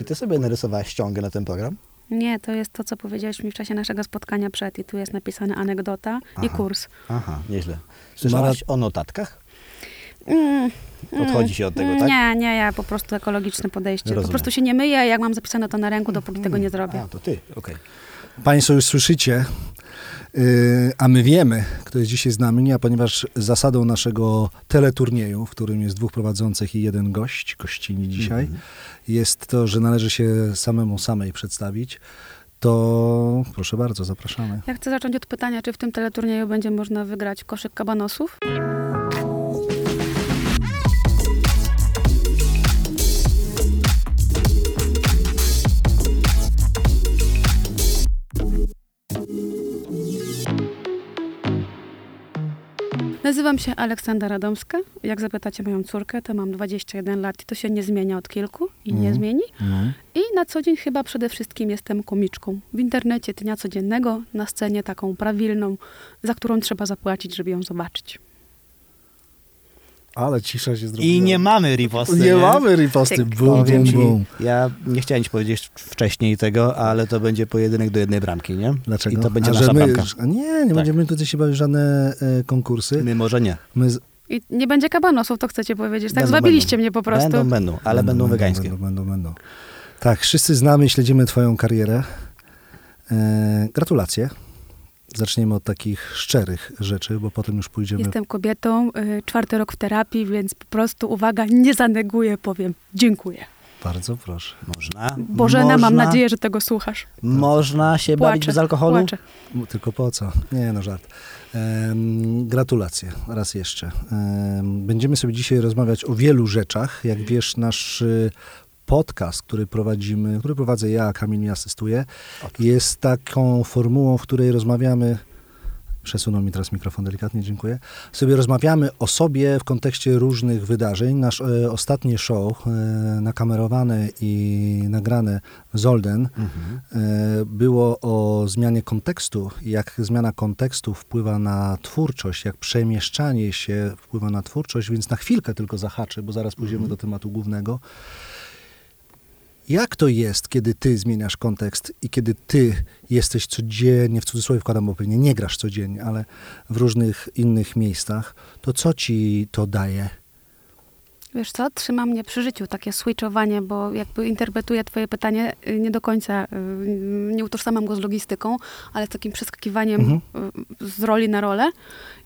Czy ty sobie narysowałaś ściągę na ten program? Nie, to jest to, co powiedziałeś mi w czasie naszego spotkania przed i tu jest napisane anegdota i Aha. kurs. Aha, nieźle. Słyszałaś o notatkach? Mm, Odchodzi się od tego, tak? Nie, nie, ja po prostu ekologiczne podejście. Rozumiem. Po prostu się nie myję, jak mam zapisane to na ręku, dopóki tego nie zrobię. A, to ty, okej. Państwo już słyszycie, yy, a my wiemy, kto jest dzisiaj z nami, a ponieważ zasadą naszego teleturnieju, w którym jest dwóch prowadzących i jeden gość, gościni dzisiaj, Mhm. jest to, że należy się samemu samej przedstawić, to proszę bardzo, zapraszamy. Ja chcę zacząć od pytania, czy w tym teleturnieju będzie można wygrać koszyk kabanosów? Nazywam się Aleksandra Radomska. Jak zapytacie moją córkę, to mam 21 lat i to się nie zmienia od kilku i nie Mhm. zmieni. No. I na co dzień chyba przede wszystkim jestem komiczką. W internecie dnia codziennego, na scenie taką prawilną, za którą trzeba zapłacić, żeby ją zobaczyć. Ale cisza się zrobiła. I nie mamy riposty. Nie mamy riposty. Tyk. Bum, bum, ci, bum. ja nie chciałem ci powiedzieć wcześniej tego, ale to będzie pojedynek do jednej bramki, nie? Dlaczego? I to będzie A, że nasza my, bramka. A nie, nie Tak. będziemy tutaj się bawić żadne e, konkursy. My może nie. My z- I nie będzie kabanosów, to chcecie powiedzieć. Tak Będą, zwabiliście będą. mnie po prostu. Będą, będą, ale będą, wegańskie. Będą, będą, będą. Tak, wszyscy znamy, śledzimy twoją karierę. E, gratulacje. Zaczniemy od takich szczerych rzeczy, bo potem już pójdziemy... Jestem kobietą, y, czwarty rok w terapii, więc po prostu, uwaga, nie zaneguję, powiem dziękuję. Bardzo proszę. Można. Bożena, można, mam nadzieję, że tego słuchasz. Można się bawić Płaczę, bez alkoholu? płaczę. Tylko po co? Nie, no żart. Em, gratulacje, raz jeszcze. Em, będziemy sobie dzisiaj rozmawiać o wielu rzeczach. Jak wiesz, nasz y, podcast, który prowadzimy, który prowadzę ja, Kamil mi asystuje, jest taką formułą, w której rozmawiamy Przesunął mi teraz mikrofon delikatnie, dziękuję. Sobie rozmawiamy o sobie w kontekście różnych wydarzeń. Nasz e, ostatni show, e, nakamerowane i nagrane w Zolden, Mhm. e, było o zmianie kontekstu, jak zmiana kontekstu wpływa na twórczość, jak przemieszczanie się wpływa na twórczość, więc na chwilkę tylko zahaczę, bo zaraz pójdziemy do tematu głównego. Jak to jest, kiedy ty zmieniasz kontekst i kiedy ty jesteś codziennie, w cudzysłowie wkładam, bo pewnie nie grasz codziennie, ale w różnych innych miejscach, to co ci to daje? Wiesz co, trzyma mnie przy życiu takie switchowanie, bo jakby interpretuję twoje pytanie y, nie do końca, y, nie utożsamiam go z logistyką, ale z takim przeskakiwaniem Mhm. y, z roli na rolę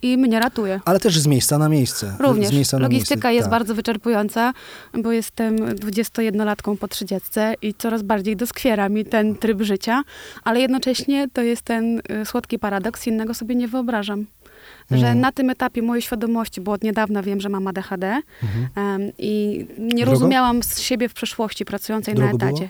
i mnie ratuje. Ale też z miejsca na miejsce. Również. Miejsca na Logistyka miejsce. jest tak. bardzo wyczerpująca, bo jestem 21-latką po 30 i coraz bardziej doskwiera mi ten tryb życia, ale jednocześnie to jest ten słodki paradoks, innego sobie nie wyobrażam. Że Mhm. na tym etapie mojej świadomości, bo od niedawna wiem, że mam ADHD Mhm. em, i nie Drogo? rozumiałam z siebie w przeszłości pracującej Drogo na było? etacie.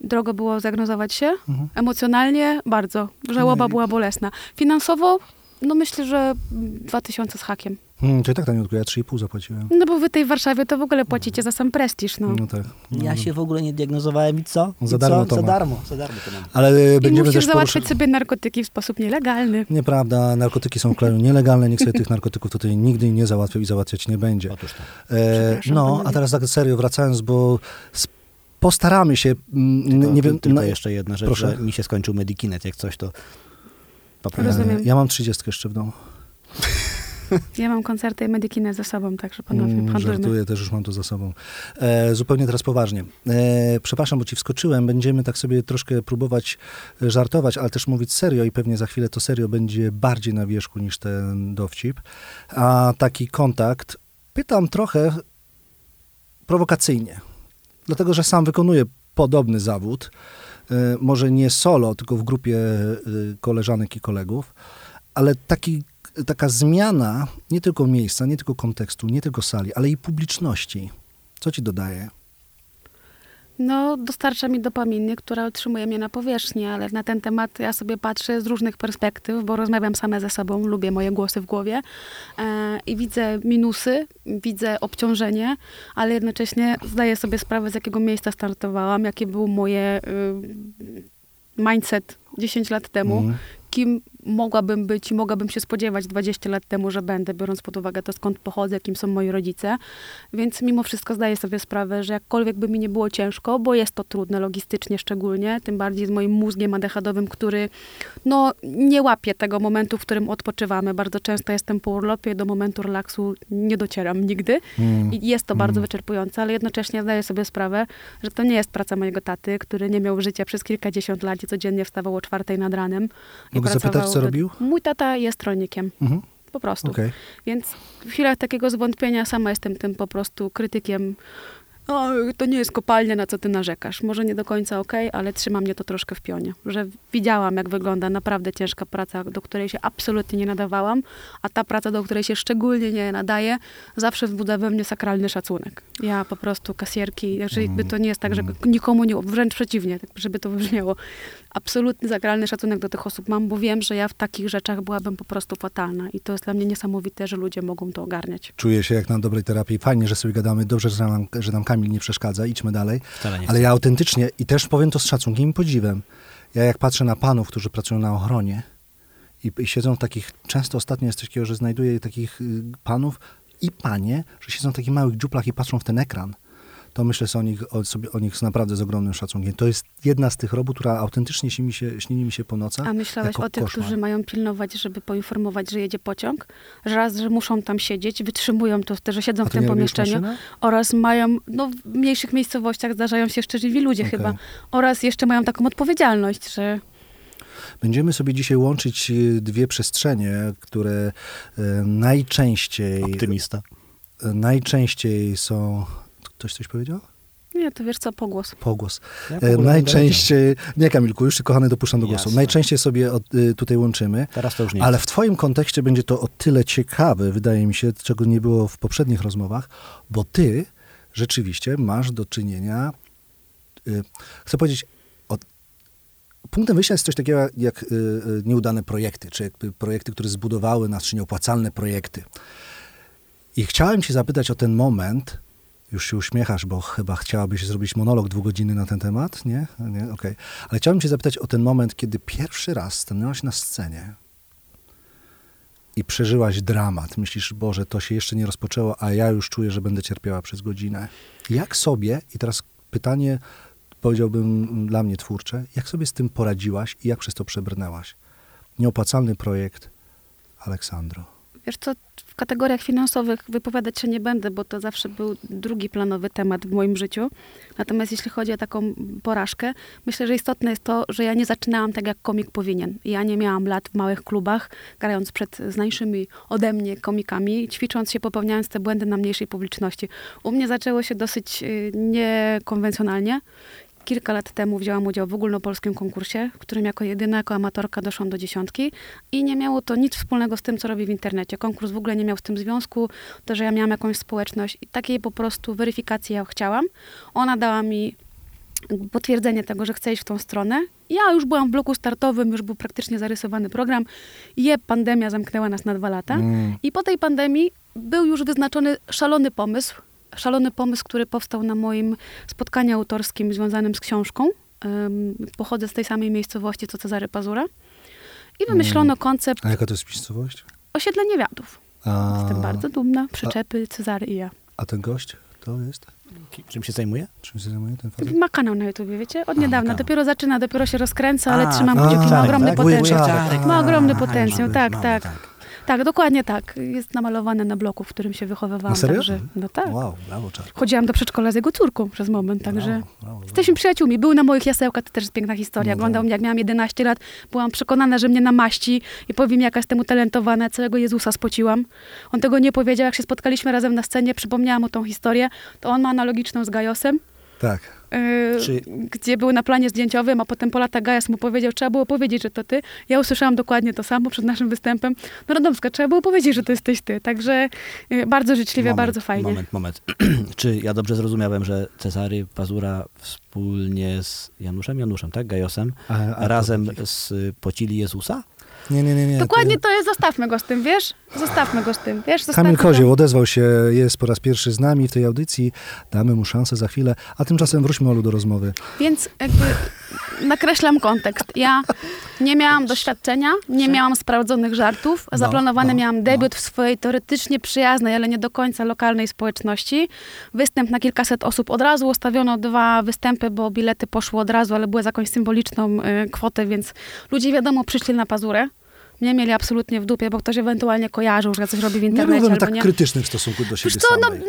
Drogo było zdiagnozować się? Mhm. Emocjonalnie bardzo. Żałoba i- była bolesna. Finansowo, no myślę, że mm, 2000 z hakiem. Hmm, to i tak taniutko, ja 3,5 zapłaciłem. No bo wy tej Warszawie to w ogóle płacicie za sam prestiż, no. No tak. No, Ja no. się w ogóle nie diagnozowałem i co? I Za darmo co? to Za darmo, za darmo to mam. Ale e, I będziemy musisz też załatwiać poruszać... sobie narkotyki w sposób nielegalny. Nieprawda, narkotyki są w kraju nielegalne, nikt sobie tych narkotyków tutaj nigdy nie załatwiał i załatwiać nie będzie. Otóż to. E, no, a teraz tak serio wracając, bo postaramy się, mm, Tylko, nie wiem, tylko na- jeszcze jedna rzecz, Proszę. że mi się skończył Medikinet, jak coś to poprawiamy. Rozumiem. ja mam 30 jeszcze w domu. Ja mam koncerty i medykinę ze sobą, także panowie, Mm. Żartuję, też już mam to za sobą. E, zupełnie teraz poważnie. E, przepraszam, bo ci wskoczyłem. Będziemy tak sobie troszkę próbować e, żartować, ale też mówić serio i pewnie za chwilę to serio będzie bardziej na wierzchu niż ten dowcip. A taki kontakt pytam trochę prowokacyjnie, dlatego że sam wykonuję podobny zawód. E, może nie solo, tylko w grupie e, koleżanek i kolegów, ale taki taka zmiana nie tylko miejsca, nie tylko kontekstu, nie tylko sali, ale i publiczności. Co ci dodaje? No, dostarcza mi dopaminy, która utrzymuje mnie na powierzchni, ale na ten temat ja sobie patrzę z różnych perspektyw, bo rozmawiam same ze sobą, lubię moje głosy w głowie e, i widzę minusy, widzę obciążenie, ale jednocześnie zdaję sobie sprawę, z jakiego miejsca startowałam, jakie był moje y, mindset 10 lat temu, Mhm. kim mogłabym być i mogłabym się spodziewać 20 lat temu, że będę, biorąc pod uwagę to, skąd pochodzę, kim są moi rodzice. Więc mimo wszystko zdaję sobie sprawę, że jakkolwiek by mi nie było ciężko, bo jest to trudne logistycznie szczególnie, tym bardziej z moim mózgiem adechadowym, który no, nie łapie tego momentu, w którym odpoczywamy. Bardzo często jestem po urlopie i do momentu relaksu nie docieram nigdy. Mm. I jest to bardzo Mm. wyczerpujące, ale jednocześnie zdaję sobie sprawę, że to nie jest praca mojego taty, który nie miał życia przez kilkadziesiąt lat i codziennie wstawał o czwartej nad ranem. i Mogę zapytać, pracował co robił? Mój tata jest rolnikiem, Mhm. po prostu. Okej. Więc w chwilach takiego zwątpienia sama jestem tym po prostu krytykiem. O, to nie jest kopalnia, na co ty narzekasz. Może nie do końca okej, ale trzyma mnie to troszkę w pionie. Że widziałam, jak wygląda naprawdę ciężka praca, do której się absolutnie nie nadawałam, a ta praca, do której się szczególnie nie nadaje, zawsze wzbudza we mnie sakralny szacunek. Ja po prostu kasierki, znaczy jakby to nie jest tak, że nikomu nie, wręcz przeciwnie, tak żeby to wybrzmiało. Absolutny sakralny szacunek do tych osób mam, bo wiem, że ja w takich rzeczach byłabym po prostu fatalna i to jest dla mnie niesamowite, że ludzie mogą to ogarniać. Czuję się jak na dobrej terapii. Fajnie, że sobie gadamy. Dobrze, że nam, że nam Kamil nie przeszkadza. Idźmy dalej. Ale ja autentycznie, i też powiem to z szacunkiem i podziwem, ja jak patrzę na panów, którzy pracują na ochronie i, i siedzą w takich, często ostatnio jest coś takiego, że znajduję takich y, panów i panie, że siedzą w takich małych dziuplach i patrzą w ten ekran, to myślę sobie o nich, o, sobie o nich z naprawdę z ogromnym szacunkiem. To jest jedna z tych robót, która autentycznie śni mi się, śni mi się po nocach. A myślałeś o tych, koszmar. którzy mają pilnować, żeby poinformować, że jedzie pociąg? Że raz, że muszą tam siedzieć, wytrzymują to, że siedzą w tym pomieszczeniu oraz mają, no w mniejszych miejscowościach zdarzają się szczęśliwi ludzie Okej. chyba, oraz jeszcze mają taką odpowiedzialność, że Będziemy sobie dzisiaj łączyć y, dwie przestrzenie, które y, najczęściej, Optymista. y, najczęściej są... Ktoś coś powiedział? nie, to wiesz co, pogłos. Pogłos. Ja E, najczęściej, nie Kamilku, już się kochany dopuszczam do głosu. Jasne. Najczęściej sobie od, y, tutaj łączymy, Teraz to już nie ale w twoim kontekście będzie to o tyle ciekawe, wydaje mi się, czego nie było w poprzednich rozmowach, bo ty rzeczywiście masz do czynienia, y, chcę powiedzieć, od, punktem wyjścia jest coś takiego jak y, y, nieudane projekty, czy jakby projekty, które zbudowały nas, czy nieopłacalne projekty. I chciałem cię zapytać o ten moment, już się uśmiechasz, bo chyba chciałabyś zrobić monolog dwugodzinny na ten temat, nie? Nie? Okej. Ale chciałem cię zapytać o ten moment, kiedy pierwszy raz stanęłaś na scenie i przeżyłaś dramat. Myślisz, Boże, to się jeszcze nie rozpoczęło, a ja już czuję, że będę cierpiała przez godzinę. Jak sobie, i teraz pytanie, powiedziałbym dla mnie twórcze, jak sobie z tym poradziłaś i jak przez to przebrnęłaś? Nieopłacalny projekt Aleksandro. Wiesz co, kategoriach finansowych wypowiadać się nie będę, bo to zawsze był drugi planowy temat w moim życiu. Natomiast jeśli chodzi o taką porażkę, myślę, że istotne jest to, że ja nie zaczynałam tak, jak komik powinien. Ja nie miałam lat w małych klubach, grając przed znańszymi ode mnie komikami, ćwicząc się, popełniając te błędy na mniejszej publiczności. U mnie zaczęło się dosyć y, niekonwencjonalnie. Kilka lat temu wzięłam udział w ogólnopolskim konkursie, w którym jako jedyna, jako amatorka doszłam do dziesiątki i nie miało to nic wspólnego z tym, co robię w internecie. Konkurs w ogóle nie miał z tym związku, to, że ja miałam jakąś społeczność i takiej po prostu weryfikacji ja chciałam. Ona dała mi potwierdzenie tego, że chcę iść w tą stronę. Ja już byłam w bloku startowym, już był praktycznie zarysowany program. Je, pandemia zamknęła nas na dwa lata. Mm. I po tej pandemii był już wyznaczony szalony pomysł. Szalony pomysł, który powstał na moim spotkaniu autorskim związanym z książką. Pochodzę z tej samej miejscowości, co Cezary Pazura. I wymyślono koncept A jaka to jest miejscowość? osiedla niewiadów. A, Jestem bardzo dumna. Przyczepy, Cezary i ja. a ten gość to jest? Czym się zajmuje? Czym się zajmuje ten facet? Ma kanał na YouTubie, wiecie? Od A, niedawna. Dopiero zaczyna, dopiero się rozkręca, ale A, trzymam kciuki. Ma Czarek, ogromny tak? potencjał. Ma ogromny potencjał, tak, mamy, tak. Tak, dokładnie tak. Jest namalowane na bloku, w którym się wychowywałam. Na serio? Także, no tak. Wow, brawo, Czarek. Chodziłam do przedszkola z jego córką przez moment, także... Brawo, brawo, Jesteśmy przyjaciółmi. Był na moich jasełkach, to też jest piękna historia. No Oglądał tak. mnie, jak miałam 11 lat. Byłam przekonana, że mnie namaści i powie mi, jaka jestem utalentowana. Całego Jezusa spociłam. On tego nie powiedział. Jak się spotkaliśmy razem na scenie, przypomniałam mu tą historię. To on ma analogiczną z Gajosem. Tak. Yy, Czy- gdzie był na planie zdjęciowym, a potem po latach Gajas mu powiedział, trzeba było powiedzieć, że to ty. Ja usłyszałam dokładnie to samo przed naszym występem. No Radomska, trzeba było powiedzieć, że to jesteś ty. Także yy, bardzo życzliwie, Moment, bardzo fajnie. Moment, moment. Czy ja dobrze zrozumiałem, że Cezary Pazura wspólnie z Januszem, Januszem, tak? Gajosem, A, a razem z Pocili Jezusa? Nie, nie, nie. nie. Dokładnie to jest, zostawmy go z tym, wiesz? Zostawmy go z tym, wiesz? Zostawmy Kamil go. Kozioł odezwał się, jest po raz pierwszy z nami w tej audycji. Damy mu szansę za chwilę. A tymczasem wróćmy, Olu, do rozmowy. Więc jakby nakreślam kontekst. Ja nie miałam doświadczenia, nie miałam sprawdzonych żartów. No, Zaplanowany no, miałam debiut w swojej teoretycznie przyjaznej, ale nie do końca lokalnej społeczności. Występ na kilkaset osób. Od razu ustawiono dwa występy, bo bilety poszły od razu, ale były za jakąś symboliczną y, kwotę, więc ludzie wiadomo przyszli na pazurę. Nie mieli absolutnie w dupie, bo ktoś ewentualnie kojarzył, że coś robi w Nie internecie byłem albo tak nie. krytyczny w stosunku do siebie Wiesz co, no, samej.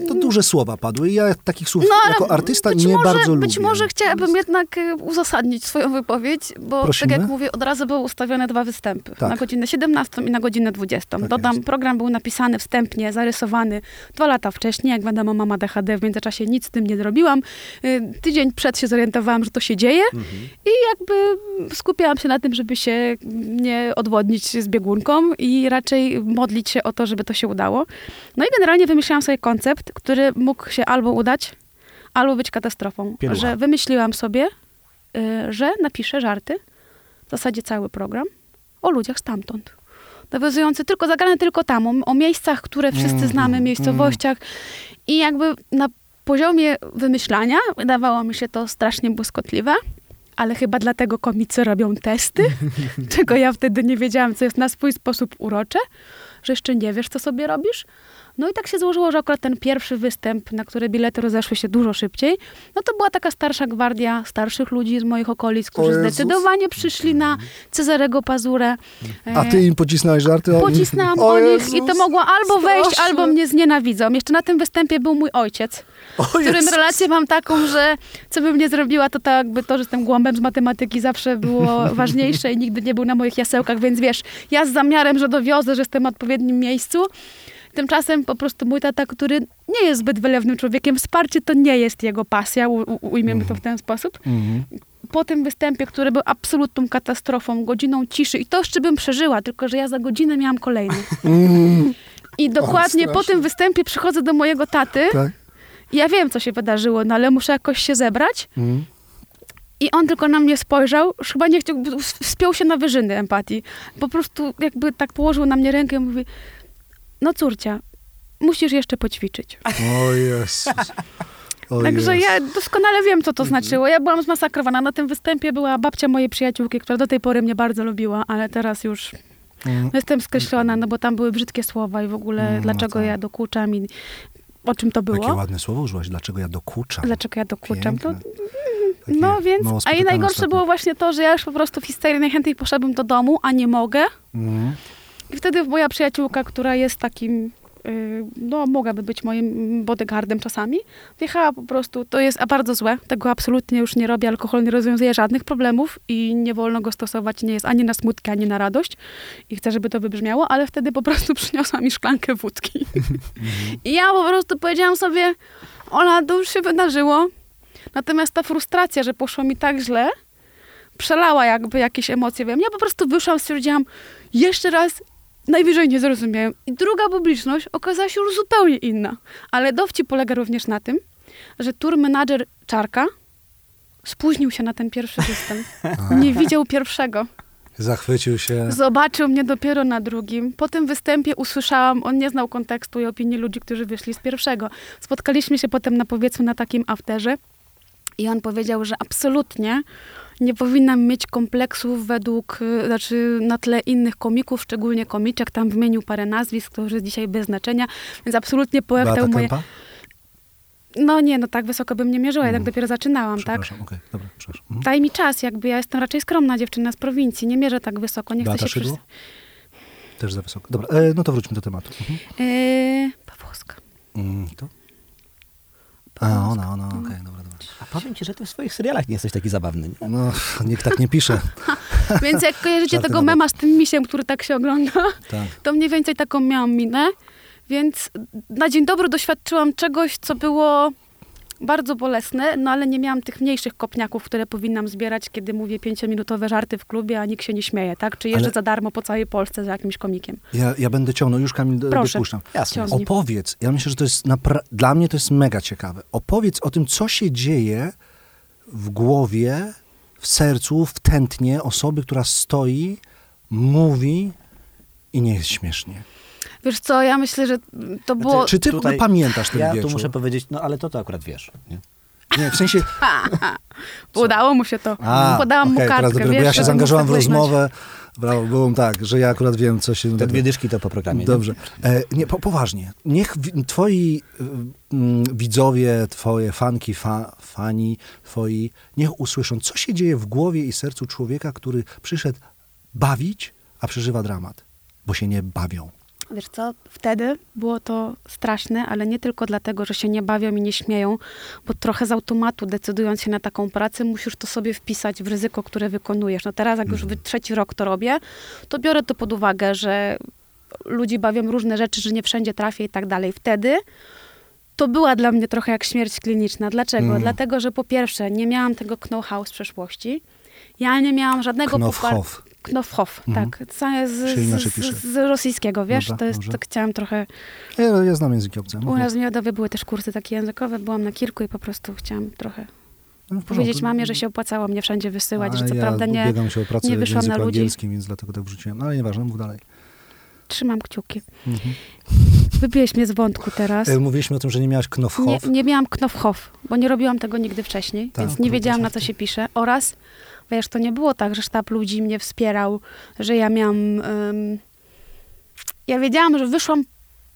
no, To duże słowa padły i ja takich słów No, jako artysta nie może, bardzo lubię. Być może chciałabym jednak e, uzasadnić swoją wypowiedź, bo Prosimy. tak jak mówię, od razu były ustawione dwa występy. Tak. Na godzinę 17 i na godzinę 20. Tak Dodam, jest. program był napisany wstępnie, zarysowany dwa lata wcześniej. Jak wiadomo, mama DHD, w międzyczasie nic z tym nie zrobiłam. Y, Tydzień przed się zorientowałam, że to się dzieje Mhm. i jakby skupiałam się na tym, żeby się nie odwodnić z biegunką i raczej modlić się o to, żeby to się udało. No i generalnie wymyśliłam sobie koncept, który mógł się albo udać, albo być katastrofą. Pielucha. Że wymyśliłam sobie, y, że napiszę żarty, w zasadzie cały program, o ludziach stamtąd. Nawiązujący tylko, zagrane tylko tam, o, o miejscach, które wszyscy Mhm, znamy, miejscowościach. I jakby na poziomie wymyślania wydawało mi się to strasznie błyskotliwe, ale chyba dlatego komicy robią testy, czego ja wtedy nie wiedziałam, co jest na swój sposób urocze, że jeszcze nie wiesz, co sobie robisz. No i tak się złożyło, że akurat ten pierwszy występ, na który bilety rozeszły się dużo szybciej, no to była taka starsza gwardia starszych ludzi z moich okolic, którzy zdecydowanie przyszli na Cezarego Pazurę. A ty im pocisnąłeś żarty? o- Pocisnęłam O o nich Jezus, i to mogło albo wejść, albo mnie znienawidzą. Jeszcze na tym występie był mój ojciec, O z którym relację mam taką, że co bym nie zrobiła, to tak jakby to, że jestem głąbem z matematyki zawsze było ważniejsze i nigdy nie był na moich jasełkach, więc wiesz, ja z zamiarem, że dowiozę, że jestem w odpowiednim miejscu, Tymczasem po prostu mój tata, który nie jest zbyt wylewnym człowiekiem, wsparcie to nie jest jego pasja, u, u, ujmiemy to w ten sposób. Mhm. Po tym występie, który był absolutną katastrofą, godziną ciszy i to jeszcze bym przeżyła, tylko że ja za godzinę miałam kolejny. Mm, I dokładnie po strasznie. tym występie przychodzę do mojego taty tak. Ja wiem, co się wydarzyło, no ale muszę jakoś się zebrać. Mm. I on tylko na mnie spojrzał, już chyba nie chciał, wspiął się na wyżyny empatii. Po prostu jakby tak położył na mnie rękę i mówi, no córcia, musisz jeszcze poćwiczyć. O Jezus. O Także Jezus. ja doskonale wiem, co to znaczyło. Ja byłam zmasakrowana. Na tym występie była babcia mojej przyjaciółki, która do tej pory mnie bardzo lubiła, ale teraz już Mm. jestem skreślona, no bo tam były brzydkie słowa i w ogóle No dlaczego tak. ja dokuczam i o czym to Jakie było. ładne słowo użyłaś. Dlaczego ja dokuczam? Dlaczego ja dokuczam. To. Takie no więc, a i najgorsze ostatnio. było właśnie to, że ja już po prostu w histerii najchętniej poszedłbym do domu, a nie mogę. Mm. I wtedy moja przyjaciółka, która jest takim, no mogłaby być moim bodyguardem czasami, wjechała po prostu, to jest bardzo złe, tego absolutnie już nie robię, alkohol nie rozwiązuje żadnych problemów i nie wolno go stosować, nie jest ani na smutki, ani na radość i chcę, żeby to wybrzmiało, ale wtedy po prostu przyniosła mi szklankę wódki. I ja po prostu powiedziałam sobie, Ola, to już się wydarzyło, natomiast ta frustracja, że poszło mi tak źle, przelała jakby jakieś emocje mnie. Ja po prostu wyszłam, stwierdziłam, jeszcze raz najwyżej nie zrozumiałem. I druga publiczność okazała się już zupełnie inna. Ale dowcip polega również na tym, że tour manager Czarka spóźnił się na ten pierwszy występ. Nie widział pierwszego. Zachwycił się. Zobaczył mnie dopiero na drugim. Po tym występie usłyszałam, on nie znał kontekstu i opinii ludzi, którzy wyszli z pierwszego. Spotkaliśmy się potem na powiedzmy na takim afterze i on powiedział, że absolutnie nie powinnam mieć kompleksów według, y, znaczy na tle innych komików, szczególnie komiczek. Tam wymienił parę nazwisk, to już jest dzisiaj bez znaczenia, więc absolutnie poeptał moje... Kępa? No nie, no tak wysoko bym nie mierzyła, tak Mm. dopiero zaczynałam, tak? Przepraszam, okej, dobra, przepraszam. Mhm. Daj mi czas, jakby ja jestem raczej skromna dziewczyna z prowincji, nie mierzę tak wysoko, nie chcę Beata się... Szydło? Przy... Też za wysoko. Dobra, e, no to wróćmy do tematu. Mhm. Yy, Pawłowska. Mm, to? A, ona, ona, okej, dobra, dobra. A powiem ci, że ty w swoich serialach nie jesteś taki zabawny. Nie? No, nikt tak nie pisze. Więc jak kojarzycie tego mema z tym misiem, który tak się ogląda, Tak. to mniej więcej taką miałam minę. Więc na dzień dobry doświadczyłam czegoś, co było bardzo bolesne, no ale nie miałam tych mniejszych kopniaków, które powinnam zbierać, kiedy mówię pięciominutowe żarty w klubie, a nikt się nie śmieje, tak? Czy jeżdżę Ale- za darmo po całej Polsce za jakimś komikiem. Ja, ja będę ciągnął, już Kamil Proszę. dopuszczam. Jasne. Ciągnij. Opowiedz, ja myślę, że to jest napra- dla mnie to jest mega ciekawe. Opowiedz o tym, co się dzieje w głowie, w sercu, w tętnie osoby, która stoi mówi i nie jest śmiesznie. Wiesz co, ja myślę, że to było... Czy ty Tutaj- pamiętasz ten Ja wieczór? tu muszę powiedzieć, no ale to to akurat wiesz. Nie? Nie, w sensie... Udało mu się to. A, Podałam okej, mu kartkę, teraz dopiero, wiesz, bo ja się żeby zaangażowałem w rozmowę. Brawo, byłem tak, że ja akurat wiem, co się... Te dwie dyszki to po programie. nie? Dobrze. E, nie, po, poważnie. Niech wi- twoi y, mm, widzowie, twoje fanki, fa, fani twoi, niech usłyszą, co się dzieje w głowie i sercu człowieka, który przyszedł bawić, a przeżywa dramat. Bo się nie bawią. Wiesz co, wtedy było to straszne, ale nie tylko dlatego, że się nie bawią i nie śmieją, bo trochę z automatu decydując się na taką pracę, musisz to sobie wpisać w ryzyko, które wykonujesz. No teraz, jak już wy- trzeci rok to robię, to biorę to pod uwagę, że ludzi bawią różne rzeczy, że nie wszędzie trafię i tak dalej. Wtedy to była dla mnie trochę jak śmierć kliniczna. Dlaczego? Mm. Dlatego, że po pierwsze, nie miałam tego know-how z przeszłości. Ja nie miałam żadnego popar- Knofhoff, Mhm. tak. Z, z, z, z rosyjskiego, wiesz? Dobra, to jest, tak chciałam trochę... Ja, ja znam języki obce. U nas w Miodowie były też kursy takie językowe, byłam na kilku i po prostu chciałam trochę No, powiedzieć mamie, że się opłacało mnie wszędzie wysyłać, A że co ja prawda nie się o pracę nie wyszłam na ludzi. angielskim, więc dlatego tak wrzuciłem. No, ale nieważne, mów dalej. trzymam kciuki. Mhm. Wybiłeś mnie z wątku teraz. E, mówiliśmy o tym, że nie miałaś Nie, knofhoff. nie miałam knofhoff, bo nie robiłam tego nigdy wcześniej, Tak, więc nie wiedziałam, na co się pisze. Oraz, wiesz, to nie było tak, że sztab ludzi mnie wspierał, że ja miałam... ym, ja wiedziałam, że wyszłam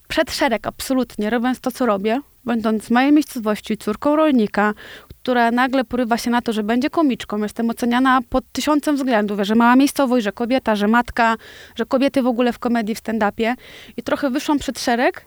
przed szereg absolutnie, robiąc to, co robię, będąc w mojej miejscowości córką rolnika, która nagle porywa się na to, że będzie komiczką. Jestem oceniana pod tysiącem względów, że mała miejscowość, że kobieta, że matka, że kobiety w ogóle w komedii, w stand-upie. I trochę wyszłam przed szereg,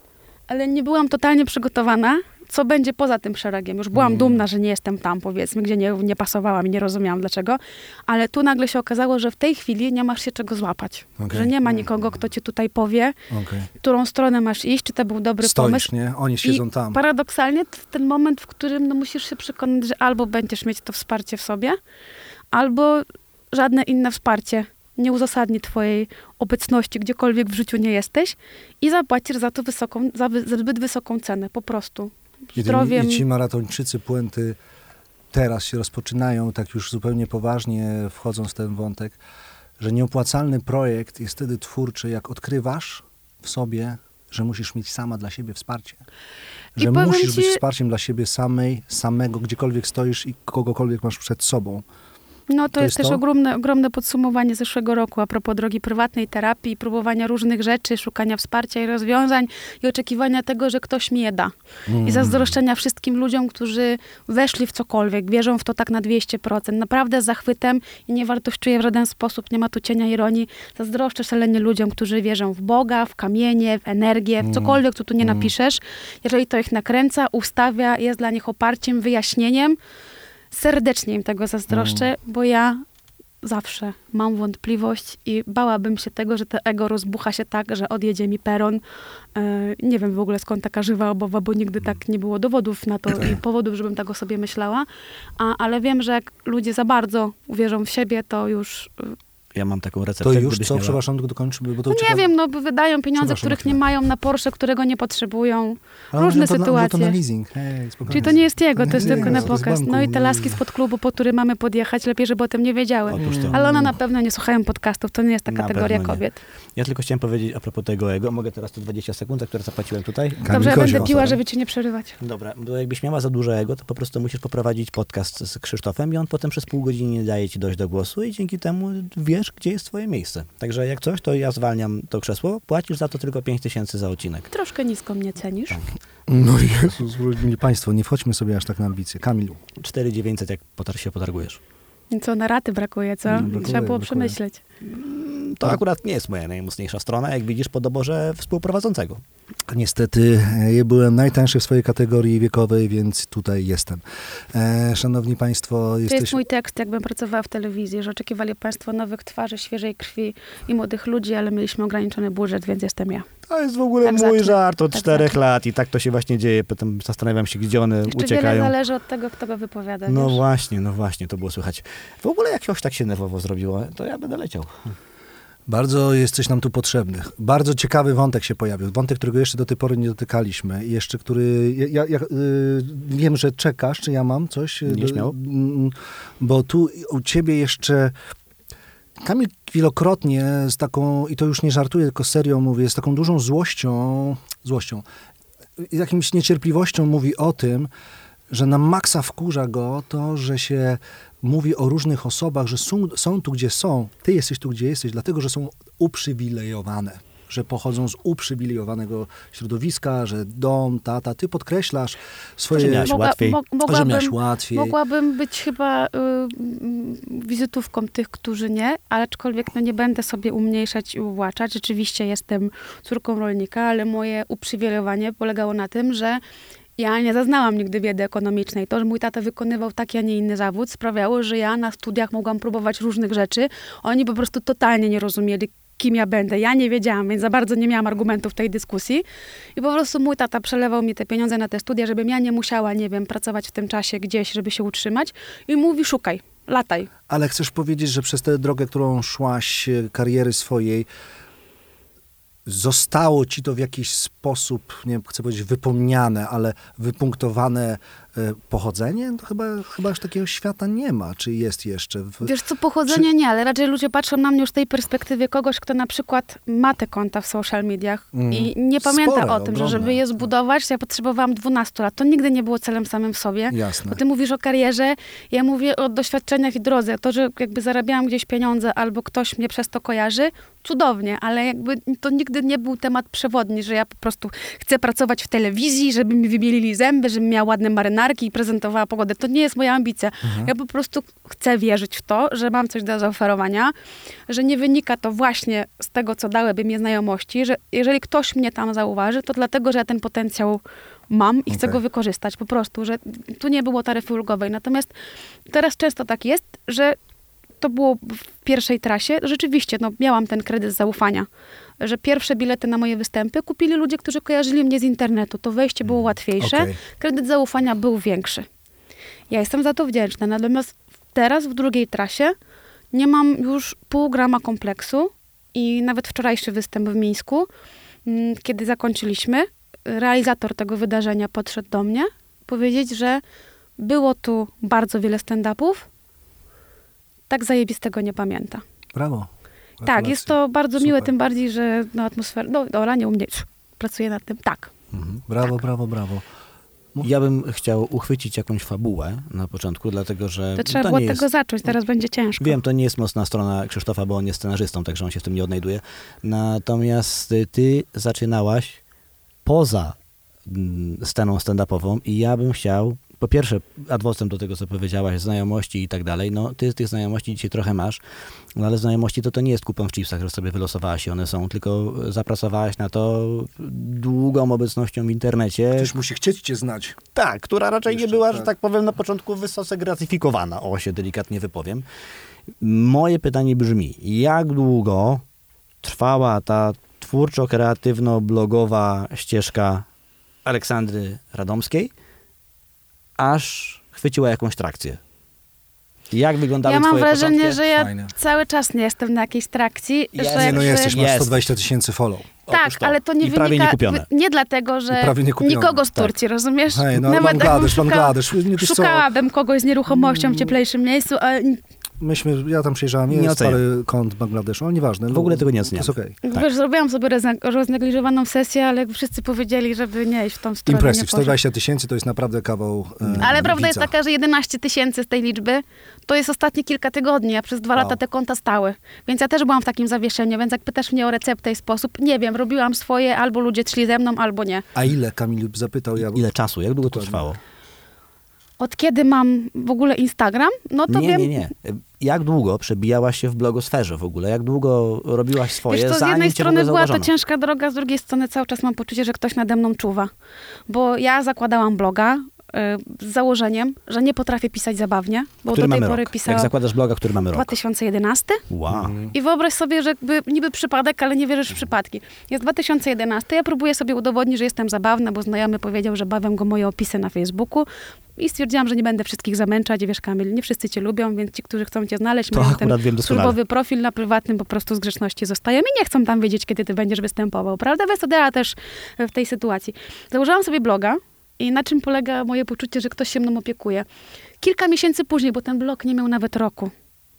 ale nie byłam totalnie przygotowana, co będzie poza tym szeregiem. Już byłam Mm. dumna, że nie jestem tam, powiedzmy, gdzie nie, nie pasowałam i nie rozumiałam dlaczego, ale tu nagle się okazało, że w tej chwili nie masz się czego złapać. Okej. Że nie ma nikogo, kto ci tutaj powie, Okej. którą stronę masz iść, czy to był dobry Stoisz, pomysł. nie? Oni siedzą I tam. Paradoksalnie to ten moment, w którym no, musisz się przekonać, że albo będziesz mieć to wsparcie w sobie, albo żadne inne wsparcie nie uzasadni twojej obecności gdziekolwiek w życiu nie jesteś i zapłacisz za to wysoką, za, wy, za zbyt wysoką cenę, po prostu. Zdrowiem. I ci maratończycy puenty teraz się rozpoczynają, tak już zupełnie poważnie wchodząc w ten wątek, że nieopłacalny projekt jest wtedy twórczy, jak odkrywasz w sobie, że musisz mieć sama dla siebie wsparcie. Że musisz być ci- wsparciem dla siebie samej, samego, gdziekolwiek stoisz i kogokolwiek masz przed sobą. No to, To jest jest też to? ogromne, ogromne podsumowanie zeszłego roku a propos drogi prywatnej, terapii, próbowania różnych rzeczy, szukania wsparcia i rozwiązań i oczekiwania tego, że ktoś mi je da. Mm. I zazdroszczenia wszystkim ludziom, którzy weszli w cokolwiek, wierzą w to tak na 200%. Naprawdę z zachwytem i nie wartościuję w żaden sposób, nie ma tu cienia ironii. Zazdroszczę szalenie ludziom, którzy wierzą w Boga, w kamienie, w energię, w Mm. cokolwiek, co tu nie Mm. napiszesz. Jeżeli to ich nakręca, ustawia, jest dla nich oparciem, wyjaśnieniem, serdecznie im tego zazdroszczę, Mm. bo ja zawsze mam wątpliwość i bałabym się tego, że to ego rozbucha się tak, że odjedzie mi peron. E, nie wiem w ogóle skąd taka żywa obawa, bo nigdy tak nie było dowodów na to i powodów, żebym tak o sobie myślała. A, ale wiem, że jak ludzie za bardzo uwierzą w siebie, to już Ja mam taką receptę. To już co? miała- Przepraszam, tylko dokończymy, bo to no nie wiem, no bo wydają pieniądze, których nie mają na Porsche, którego nie potrzebują. Ale różne to na- sytuacje. To na leasing. Hej. Czyli to nie jest jego, to jest nie, tylko nie, na pokaz. banku. No i te laski spod klubu, po który mamy podjechać, lepiej, żeby o tym nie wiedziały. Ale one na pewno nie słuchają podcastów, to nie jest ta Na kategoria kobiet. Ja tylko chciałem powiedzieć a propos tego ego. Mogę teraz te 20 sekund, za które zapłaciłem tutaj? Kamil Dobrze, ja będę piła, żeby cię nie przerywać. Dobra, bo jakbyś miała za duże ego, to po prostu musisz poprowadzić podcast z Krzysztofem i on potem przez pół godziny nie daje ci dojść do głosu i dzięki temu wiesz, gdzie jest twoje miejsce. Także jak coś, to ja zwalniam to krzesło, płacisz za to tylko 5 tysięcy za odcinek. Troszkę nisko mnie cenisz. Tak. No Jezus, mili Państwo, nie wchodźmy sobie aż tak na ambicje. Kamilu. 4900 jak potar się potargujesz. Co, na raty brakuje, co? Brakuje, Trzeba było brakuje. przemyśleć. To Tak. akurat nie jest moja najmocniejsza strona, jak widzisz po doborze współprowadzącego. Niestety e, ja byłem najtańszy w swojej kategorii wiekowej, więc tutaj jestem. E, szanowni Państwo, To jest mój tekst, jakbym pracowała w telewizji, że oczekiwali Państwo nowych twarzy, świeżej krwi i młodych ludzi, ale mieliśmy ograniczony budżet, więc jestem ja. To jest w ogóle Tak mój zacznę. żart od Tak czterech zacznę. lat i tak to się właśnie dzieje. Potem zastanawiam się, gdzie one Jeszcze wiele uciekają. zależy od tego, kto go wypowiada, No wiesz? właśnie, no właśnie, to było słychać. W ogóle jak ktoś tak się nerwowo zrobiło, to ja będę leciał. Bardzo jesteś nam tu potrzebny. Bardzo ciekawy wątek się pojawił. Wątek, którego jeszcze do tej pory nie dotykaliśmy. I jeszcze, który... Ja, ja, ja, y, wiem, że czekasz, czy ja mam coś? Nie, Do- śmiało. mm, Bo tu u ciebie jeszcze Kamil wielokrotnie z taką, i to już nie żartuję, tylko serio mówię, z taką dużą złością, złością, i jakimś niecierpliwością mówi o tym, że na maksa wkurza go to, że się mówi o różnych osobach, że są, są tu, gdzie są, ty jesteś tu, gdzie jesteś, dlatego, że są uprzywilejowane że pochodzą z uprzywilejowanego środowiska, że dom, tata, ty podkreślasz swoje... Że miałeś łatwiej. mo- że miałeś łatwiej. Mogłabym być chyba y, mm, wizytówką tych, którzy nie, ale aczkolwiek no, nie będę sobie umniejszać i uwłaczać. Rzeczywiście jestem córką rolnika, ale moje uprzywilejowanie polegało na tym, że ja nie zaznałam nigdy wiedzy ekonomicznej. To, że mój tata wykonywał taki, a nie inny zawód, sprawiało, że ja na studiach mogłam próbować różnych rzeczy. Oni po prostu totalnie nie rozumieli, kim ja będę. Ja nie wiedziałam, więc za bardzo nie miałam argumentów w tej dyskusji. I po prostu mój tata przelewał mi te pieniądze na te studia, żebym ja nie musiała, nie wiem, pracować w tym czasie gdzieś, żeby się utrzymać. I mówi, szukaj, lataj. Ale chcesz powiedzieć, że przez tę drogę, którą szłaś, e, kariery swojej, zostało ci to w jakiś sposób, nie chcę powiedzieć wypomniane, ale wypunktowane pochodzenie? To chyba, chyba już takiego świata nie ma, czy jest jeszcze? W, Wiesz co, pochodzenie Czy- nie, ale raczej ludzie patrzą na mnie już z tej perspektywy kogoś, kto na przykład ma te konta w social mediach Mm. i nie pamięta Spore, o tym, że ogromne. żeby je zbudować, ja potrzebowałam 12 lat. To nigdy nie było celem samym w sobie. Jasne. Bo ty mówisz o karierze, ja mówię o doświadczeniach i drodze. To, że jakby zarabiałam gdzieś pieniądze albo ktoś mnie przez to kojarzy, cudownie, ale jakby to nigdy nie był temat przewodni, że ja po prostu chcę pracować w telewizji, żeby mi wybielili zęby, żebym miała ładne marynarki i prezentowała pogodę. To nie jest moja ambicja. Ja po prostu chcę wierzyć w to, że mam coś do zaoferowania, że nie wynika to właśnie z tego, co dałyby mi znajomości, że jeżeli ktoś mnie tam zauważy, to dlatego, że ja ten potencjał mam i chcę Okej. go wykorzystać po prostu, że tu nie było taryfy ulgowej. Natomiast teraz często tak jest, że to było w pierwszej trasie. Rzeczywiście, no, miałam ten kredyt zaufania, że pierwsze bilety na moje występy kupili ludzie, którzy kojarzyli mnie z internetu. To wejście było łatwiejsze, Okej. kredyt zaufania był większy. Ja jestem za to wdzięczna. Natomiast teraz w drugiej trasie nie mam już pół grama kompleksu i nawet wczorajszy występ w Mińsku, mm, kiedy zakończyliśmy, realizator tego wydarzenia podszedł do mnie powiedzieć, że było tu bardzo wiele stand-upów, tak zajebistego nie pamięta. Brawo. Tak, jest to bardzo miłe, Super. tym bardziej, że no, atmosfera, no Ola nie u mnie pracuje nad tym, tak. Mhm. Brawo, brawo, brawo. Mów. Ja bym chciał uchwycić jakąś fabułę na początku, dlatego że To trzeba to było nie tego jest, zacząć, teraz będzie ciężko. Wiem, to nie jest mocna strona Krzysztofa, bo on jest scenarzystą, także on się w tym nie odnajduje. Natomiast ty zaczynałaś poza mm, sceną stand-upową i ja bym chciał, po pierwsze, adwocem do tego, co powiedziałaś, znajomości i tak dalej, no ty tych znajomości dzisiaj trochę masz, no ale znajomości to to nie jest kupon w chipsach, że sobie wylosowałaś i one są, tylko zapracowałaś na to długą obecnością w internecie, Ktoś musi chcieć cię znać. tak, która raczej nie Jeszcze, była, że tak. tak powiem, na początku wysoce gratyfikowana. O, się delikatnie wypowiem. Moje pytanie brzmi, jak długo trwała ta twórczo-kreatywno-blogowa ścieżka Aleksandry Radomskiej, aż chwyciła jakąś trakcję? Jak wyglądały Ja mam twoje wrażenie, początki? że ja Fajne. cały czas nie jestem na jakiejś trakcji. Ja- że Nie, Nie, no jesteś, masz Jest. 120 tysięcy follow. Tak, to. ale to nie I prawie wynika... nie kupione. Nie dlatego, że prawie nie nikogo z Tak. Turcji, rozumiesz? Hej, no Nawet Bangladesz, szukała- Bangladesz. Nie, Szukałabym kogoś z nieruchomością w cieplejszym miejscu, ale myśmy, ja tam przyjrzałem, Nie jest parę kont Bangladeszu, ale nieważne. W ogóle tego nie To oceniam. jest okej. Tak. wiesz, zrobiłam sobie rozne- roznegliżowaną sesję, ale wszyscy powiedzieli, żeby nie iść w tą stronę. Impressive, nie poszedł. 120 tysięcy to jest naprawdę kawał e, Ale prawda jest widza. taka, że 11 tysięcy z tej liczby to jest ostatnie kilka tygodni, a przez dwa Wow. lata te konta stały. Więc ja też byłam w takim zawieszeniu, więc jak pytasz mnie o receptę i sposób, nie wiem, robiłam swoje, albo ludzie szli ze mną, albo nie. A ile, Kamil zapytał, ja... Ile czasu? Jak długo to trwało? Od kiedy mam w ogóle Instagram, no to nie, wiem... nie, nie. Jak długo przebijałaś się w blogosferze w ogóle? Jak długo robiłaś swoje, Wiesz, to z jednej strony była to ciężka droga, z drugiej strony cały czas mam poczucie, że ktoś nade mną czuwa. Bo ja zakładałam bloga z założeniem, że nie potrafię pisać zabawnie, bo Który do tej mamy pory rok? pisałam Jak zakładasz bloga, który mamy rok? 2011. Wow. I wyobraź sobie, że jakby niby przypadek, ale nie wierzysz w przypadki. Jest 2011, ja próbuję sobie udowodnić, że jestem zabawna, bo znajomy powiedział, że bawią go moje opisy na Facebooku i stwierdziłam, że nie będę wszystkich zamęczać. I wiesz, Kamil, nie wszyscy cię lubią, więc ci, którzy chcą cię znaleźć, To mają ten służbowy profil na prywatnym, po prostu z grzeczności zostają i nie chcą tam wiedzieć, kiedy ty będziesz występował, prawda? Więc to też w tej sytuacji. Założyłam sobie bloga i na czym polega moje poczucie, że ktoś się mną opiekuje. Kilka miesięcy później, bo ten blog nie miał nawet roku.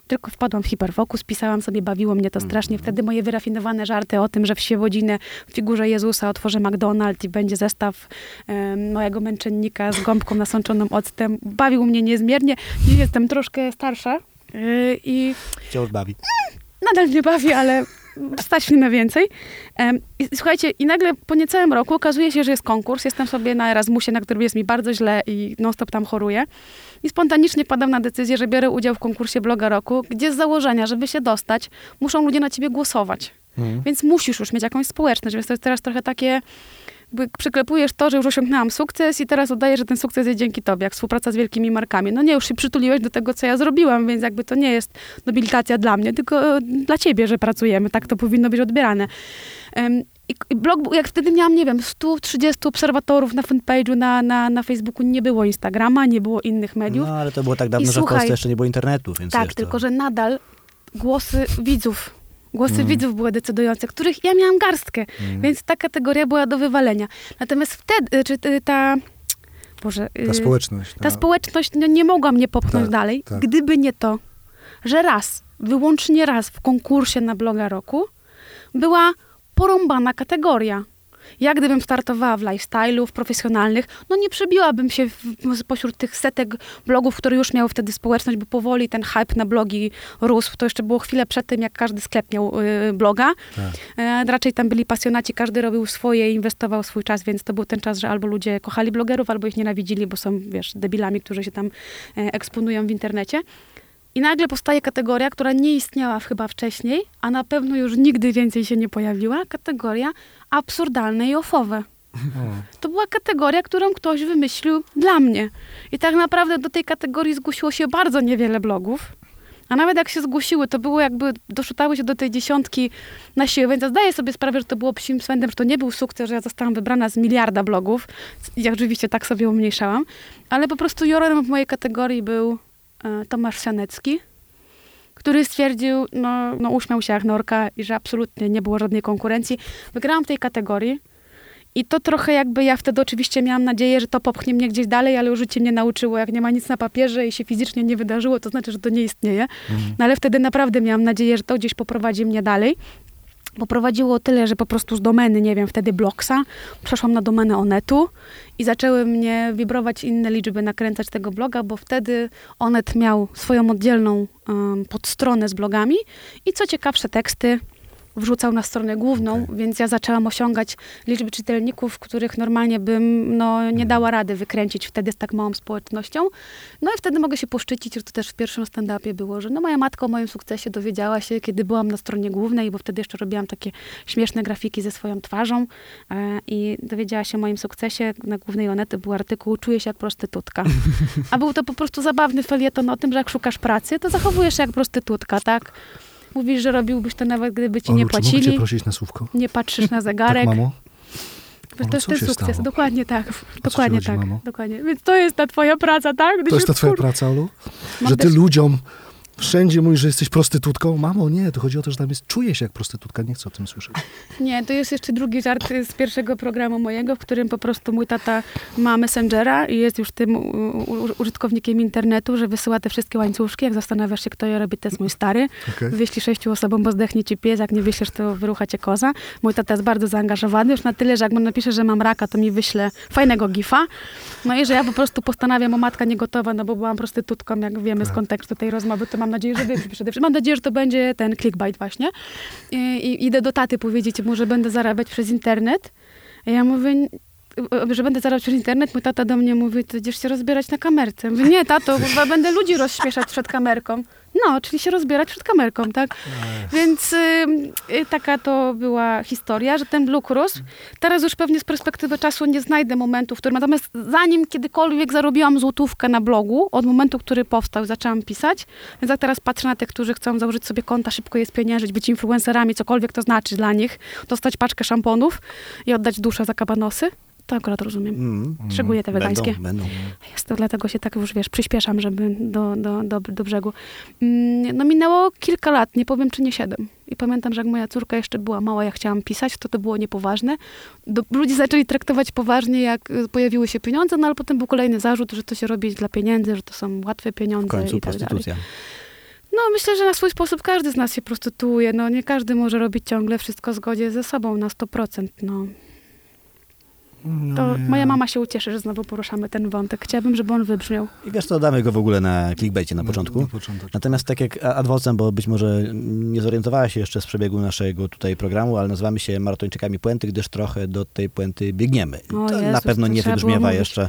tylko wpadłam w hiperfokus, pisałam sobie, bawiło mnie to strasznie. Wtedy moje wyrafinowane żarty o tym, że w Świebodziny w figurze Jezusa otworzę McDonald's i będzie zestaw em, mojego męczennika z gąbką nasączoną octem, bawił mnie niezmiernie. Dziś jestem troszkę starsza yy, i Wciąż bawi. nadal mnie bawi, ale stać mnie na więcej. I słuchajcie, i nagle po niecałym roku okazuje się, że jest konkurs. Jestem sobie na Erasmusie, na którym jest mi bardzo źle i non-stop tam choruję. I spontanicznie padam na decyzję, że biorę udział w konkursie Bloga Roku, gdzie z założenia, żeby się dostać, muszą ludzie na ciebie głosować. Mhm. Więc musisz już mieć jakąś społeczność, więc to jest teraz trochę takie, jakby przyklepujesz to, że już osiągnęłam sukces i teraz udaję, że ten sukces jest dzięki tobie, jak współpraca z wielkimi markami. No nie, już się przytuliłeś do tego, co ja zrobiłam, więc jakby to nie jest nobilitacja dla mnie, tylko e, dla ciebie, że pracujemy. Tak to powinno być odbierane. Em, I blog, był- jak wtedy miałam, nie wiem, 130 obserwatorów na fanpage'u, na, na, na Facebooku, nie było Instagrama, nie było innych mediów. No ale to było tak dawno, I że w słuchaj, Polsce jeszcze nie było internetu, więc Tak, tylko to... że nadal głosy widzów, głosy Mm. widzów były decydujące, których ja miałam garstkę, Mm. więc ta kategoria była do wywalenia. Natomiast wtedy, czy y, ta, Boże, Ta y, społeczność. ta społeczność no, nie mogła mnie popchnąć Tak, dalej, tak. gdyby nie to, że raz, wyłącznie raz w konkursie na bloga roku była porąbana kategoria. Ja gdybym startowała w lifestyle'u, w profesjonalnych, no nie przebiłabym się w, spośród tych setek blogów, które już miały wtedy społeczność, bo powoli ten hype na blogi rósł. To jeszcze było chwilę przed tym, jak każdy sklep miał y, bloga. Tak. E, raczej tam byli pasjonaci, każdy robił swoje, inwestował swój czas, więc to był ten czas, że albo ludzie kochali blogerów, albo ich nienawidzili, bo są, wiesz, debilami, którzy się tam e, eksponują w internecie. I nagle powstaje kategoria, która nie istniała chyba wcześniej, a na pewno już nigdy więcej się nie pojawiła, kategoria absurdalne i ofowe. To była kategoria, którą ktoś wymyślił dla mnie. I tak naprawdę do tej kategorii zgłosiło się bardzo niewiele blogów. A nawet jak się zgłosiły, to było jakby, doszukały się do tej dziesiątki na siłę, więc ja zdaję sobie sprawę, że to było psim swędem, że to nie był sukces, że ja zostałam wybrana z miliarda blogów. I oczywiście tak sobie umniejszałam. Ale po prostu jurorem w mojej kategorii był e, Tomasz Sianecki, który stwierdził, no, no uśmiał się jak norka i że absolutnie nie było żadnej konkurencji. Wygrałam w tej kategorii. I to trochę jakby ja wtedy oczywiście miałam nadzieję, że to popchnie mnie gdzieś dalej, ale już życie mnie nauczyło, jak nie ma nic na papierze i się fizycznie nie wydarzyło, to znaczy, że to nie istnieje. No ale wtedy naprawdę miałam nadzieję, że to gdzieś poprowadzi mnie dalej. Poprowadziło tyle, że po prostu z domeny, nie wiem, wtedy Bloksa, przeszłam na domenę Onetu i zaczęły mnie wibrować inne liczby, nakręcać tego bloga, bo wtedy Onet miał swoją oddzielną um, podstronę z blogami i co ciekawsze teksty wrzucał na stronę główną, więc ja zaczęłam osiągać liczby czytelników, których normalnie bym no, nie dała rady wykręcić wtedy z tak małą społecznością. No i wtedy mogę się poszczycić, że to też w pierwszym stand-upie było, że no moja matka o moim sukcesie dowiedziała się, kiedy byłam na stronie głównej, bo wtedy jeszcze robiłam takie śmieszne grafiki ze swoją twarzą e, i dowiedziała się o moim sukcesie. Na głównej Onety był artykuł Czuję się jak prostytutka. A był to po prostu zabawny felieton o tym, że jak szukasz pracy, to zachowujesz się jak prostytutka, tak? Mówisz, że robiłbyś to nawet gdyby ci Olu, nie czy mogę płacili. prosić na słówko? Nie patrzysz na zegarek. Tak, mamo? Olu, to jest ten sukces. stało? Dokładnie tak. Dokładnie tak. mamo? Dokładnie. Więc to jest ta twoja praca, tak? Gdy To jest ta twoja wkur- praca, Olu? Mam Że ty też- ludziom wszędzie mówisz, że jesteś prostytutką? Mamo, nie, to chodzi o to, że tam jest, czuję się jak prostytutka, nie chcę o tym słyszeć. Nie, to jest jeszcze drugi żart z pierwszego programu mojego, w którym po prostu mój tata ma Messengera i jest już tym użytkownikiem internetu, że wysyła te wszystkie łańcuszki. Jak zastanawiasz się, kto je robi, to jest mój stary. Okej. Wyślij sześciu osobom, bo zdechnie ci pies, jak nie wyślesz, to wyrucha cię koza. Mój tata jest bardzo zaangażowany, już na tyle, że jak mu napisze, że mam raka, to mi wyśle fajnego gifa. No i że ja po prostu postanawiam, o matka nie gotowa, no bo byłam prostytutką, jak wiemy z kontekstu tej rozmowy, to mam nadzieję, że wy przede wszystkim. Mam nadzieję, że to będzie ten clickbait właśnie. I, i idę do taty powiedzieć mu, że będę zarabiać przez internet. A ja mówię, że będę zarabiać przez internet, mój tata do mnie mówi, ty idziesz się rozbierać na kamerce. Mówię, nie, tato, chyba będę ludzi rozśmieszać przed kamerką. No, czyli się rozbierać przed kamerką, tak? Więc y, y, taka to była historia, że ten blok rósł. Teraz już pewnie z perspektywy czasu nie znajdę momentu, w którym... Natomiast zanim kiedykolwiek zarobiłam złotówkę na blogu, od momentu, który powstał, zaczęłam pisać. Więc jak teraz patrzę na tych, którzy chcą założyć sobie konta, szybko je spieniężyć, być influencerami, cokolwiek to znaczy dla nich, dostać paczkę szamponów i oddać duszę za kabanosy, to akurat rozumiem. Mm. Szczególnie te wegańskie. Będą, będą. Jest to dlatego się tak już, wiesz, przyspieszam, żeby do, do, do, do brzegu. Mm, No minęło kilka lat, nie powiem, czy nie siedem. I pamiętam, że jak moja córka jeszcze była mała, ja chciałam pisać, to to było niepoważne. Do, ludzie zaczęli traktować poważnie, jak y, pojawiły się pieniądze, no ale potem był kolejny zarzut, że to się robi dla pieniędzy, że to są łatwe W pieniądze końcu i tak dalej. prostytucja. No, myślę, że na swój sposób każdy z nas się prostytuuje. No, nie każdy może robić ciągle wszystko w zgodzie ze sobą na 100%. No. No, To ja- moja mama się ucieszy, że znowu poruszamy ten wątek. Chciałabym, żeby on wybrzmiał. I wiesz co, damy go w ogóle na clickbaicie na początku. Na początek. Natomiast tak jak ad vocem, bo być może nie zorientowałaś się jeszcze z przebiegu naszego tutaj programu, ale nazywamy się maratończykami puenty, gdyż trochę do tej puenty biegniemy. O to na Jezus, pewno to nie wybrzmiewa jeszcze,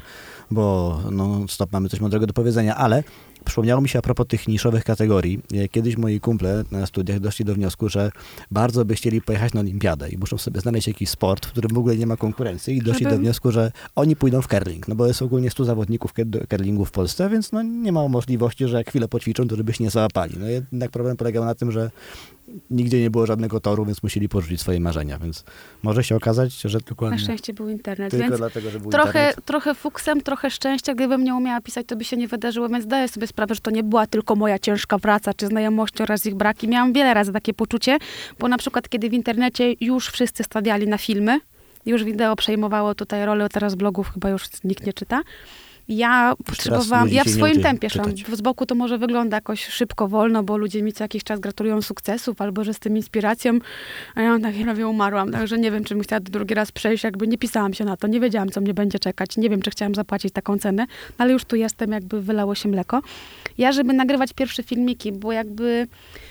bo no stop, mamy coś mądrego do powiedzenia, ale przypomniało mi się a propos tych niszowych kategorii. e, Kiedyś moi kumple na studiach doszli do wniosku, że bardzo by chcieli pojechać na olimpiadę i muszą sobie znaleźć jakiś sport, w którym w ogóle nie ma konkurencji i doszli Żeby- do wniosku, że oni pójdą w curling, no bo jest ogólnie 100 zawodników curlingu w Polsce, więc no nie ma możliwości, że jak chwilę poćwiczą, to żeby się nie załapali. No jednak problem polegał na tym, że nigdzie nie było żadnego toru, więc musieli porzucić swoje marzenia, więc może się okazać, że Na Dokładnie. szczęście był internet, tylko więc dlatego, że był trochę, internet. trochę fuksem, trochę szczęścia. Gdybym nie umiała pisać, to by się nie wydarzyło, więc zdaję sobie sprawę, że to nie była tylko moja ciężka praca, czy znajomości oraz ich braki. Miałam wiele razy takie poczucie, bo na przykład kiedy w internecie już wszyscy stawiali na filmy, już wideo przejmowało tutaj rolę, teraz blogów chyba już nikt nie czyta. Ja potrzebowałam, ja w swoim tempie szłam. Z boku to może wygląda jakoś szybko, wolno, bo ludzie mi co jakiś czas gratulują sukcesów, albo że z tym inspiracją, a ja na chwilę umarłam, także nie wiem, czy bym chciała drugi raz przejść, jakby nie pisałam się na to, nie wiedziałam, co mnie będzie czekać, nie wiem, czy chciałam zapłacić taką cenę, no ale już tu jestem, jakby wylało się mleko. Ja, żeby nagrywać pierwsze filmiki, bo jakby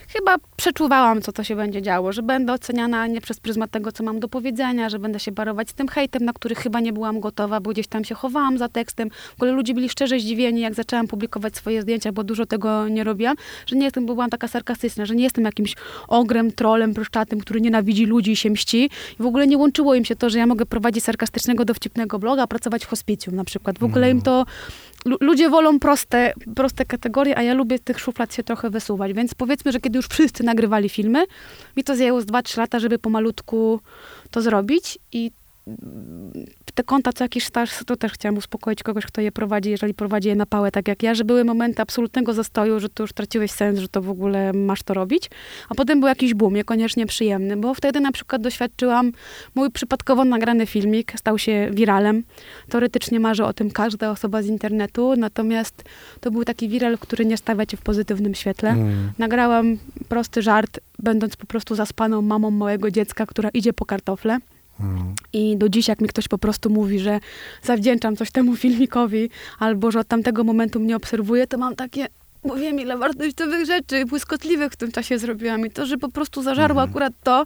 chyba przeczuwałam, co to się będzie działo, że będę oceniana nie przez pryzmat tego, co mam do powiedzenia, że będę się barować z tym hejtem, na który chyba nie byłam gotowa, bo gdzieś tam się chowałam za tekstem. W ogóle ludzie byli szczerze zdziwieni, jak zaczęłam publikować swoje zdjęcia, bo dużo tego nie robiłam, że nie jestem, bo byłam taka sarkastyczna, że nie jestem jakimś ogrem, trolem, pryszczatym, który nienawidzi ludzi i się mści. I w ogóle nie łączyło im się to, że ja mogę prowadzić sarkastycznego, dowcipnego bloga, pracować w hospicjum na przykład. W ogóle im to ludzie wolą proste, proste kategorie, a ja lubię tych szuflad się trochę wysuwać. Więc powiedzmy, że kiedy już wszyscy nagrywali filmy, mi to zajęło z 2-3 lata, żeby pomalutku to zrobić i te konta co jakiś staż, to też chciałam uspokoić kogoś, kto je prowadzi, jeżeli prowadzi je na pałę tak jak ja, że były momenty absolutnego zastoju, że to już traciłeś sens, że to w ogóle masz to robić. A potem był jakiś boom, niekoniecznie przyjemny, bo wtedy na przykład doświadczyłam, mój przypadkowo nagrany filmik stał się wiralem. Teoretycznie marzy o tym każda osoba z internetu, natomiast to był taki wiral, który nie stawia cię w pozytywnym świetle. Mm. Nagrałam prosty żart, będąc po prostu zaspaną mamą małego dziecka, która idzie po kartofle. I do dziś, jak mi ktoś po prostu mówi, że zawdzięczam coś temu filmikowi, albo że od tamtego momentu mnie obserwuje, to mam takie, bo wiem, ile wartościowych rzeczy błyskotliwych w tym czasie zrobiłam. I to, że po prostu zażarło Mhm. akurat to,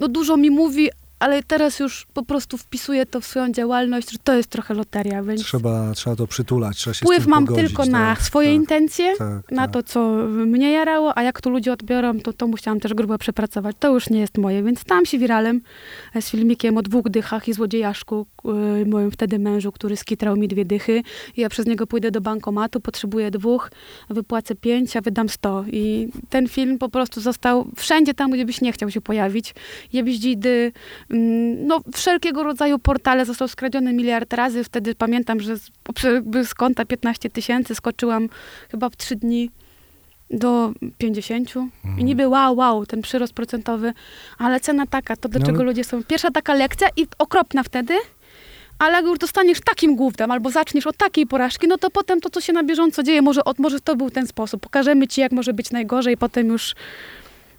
no dużo mi mówi, ale teraz już po prostu wpisuję to w swoją działalność, że to jest trochę loteria, więc Trzeba, trzeba to przytulać, trzeba się wpływ mam pogodzić, tylko na tak, swoje tak, intencje, tak, na tak. to, co mnie jarało, a jak to ludzie odbiorą, to to musiałam też grubo przepracować. To już nie jest moje, więc stałam się wiralem e, z filmikiem o dwóch dychach i złodziejaszku, y, moim wtedy mężu, który skitrał mi dwie dychy. I ja przez niego pójdę do bankomatu, potrzebuję dwóch, wypłacę pięć, a wydam sto. I ten film po prostu został wszędzie tam, gdzie byś nie chciał się pojawić. Jebździdy, mm, no wszelkiego rodzaju portale został skradziony miliard razy. Wtedy pamiętam, że z, z konta 15 tysięcy skoczyłam chyba w trzy dni do 50 i niby wow, wow, ten przyrost procentowy, ale cena taka, to do No, czego ludzie są. Pierwsza taka lekcja i okropna wtedy, ale jak już dostaniesz takim głównym albo zaczniesz od takiej porażki, no to potem to, co się na bieżąco dzieje, może, od, może to był ten sposób. Pokażemy ci, jak może być najgorzej, potem już,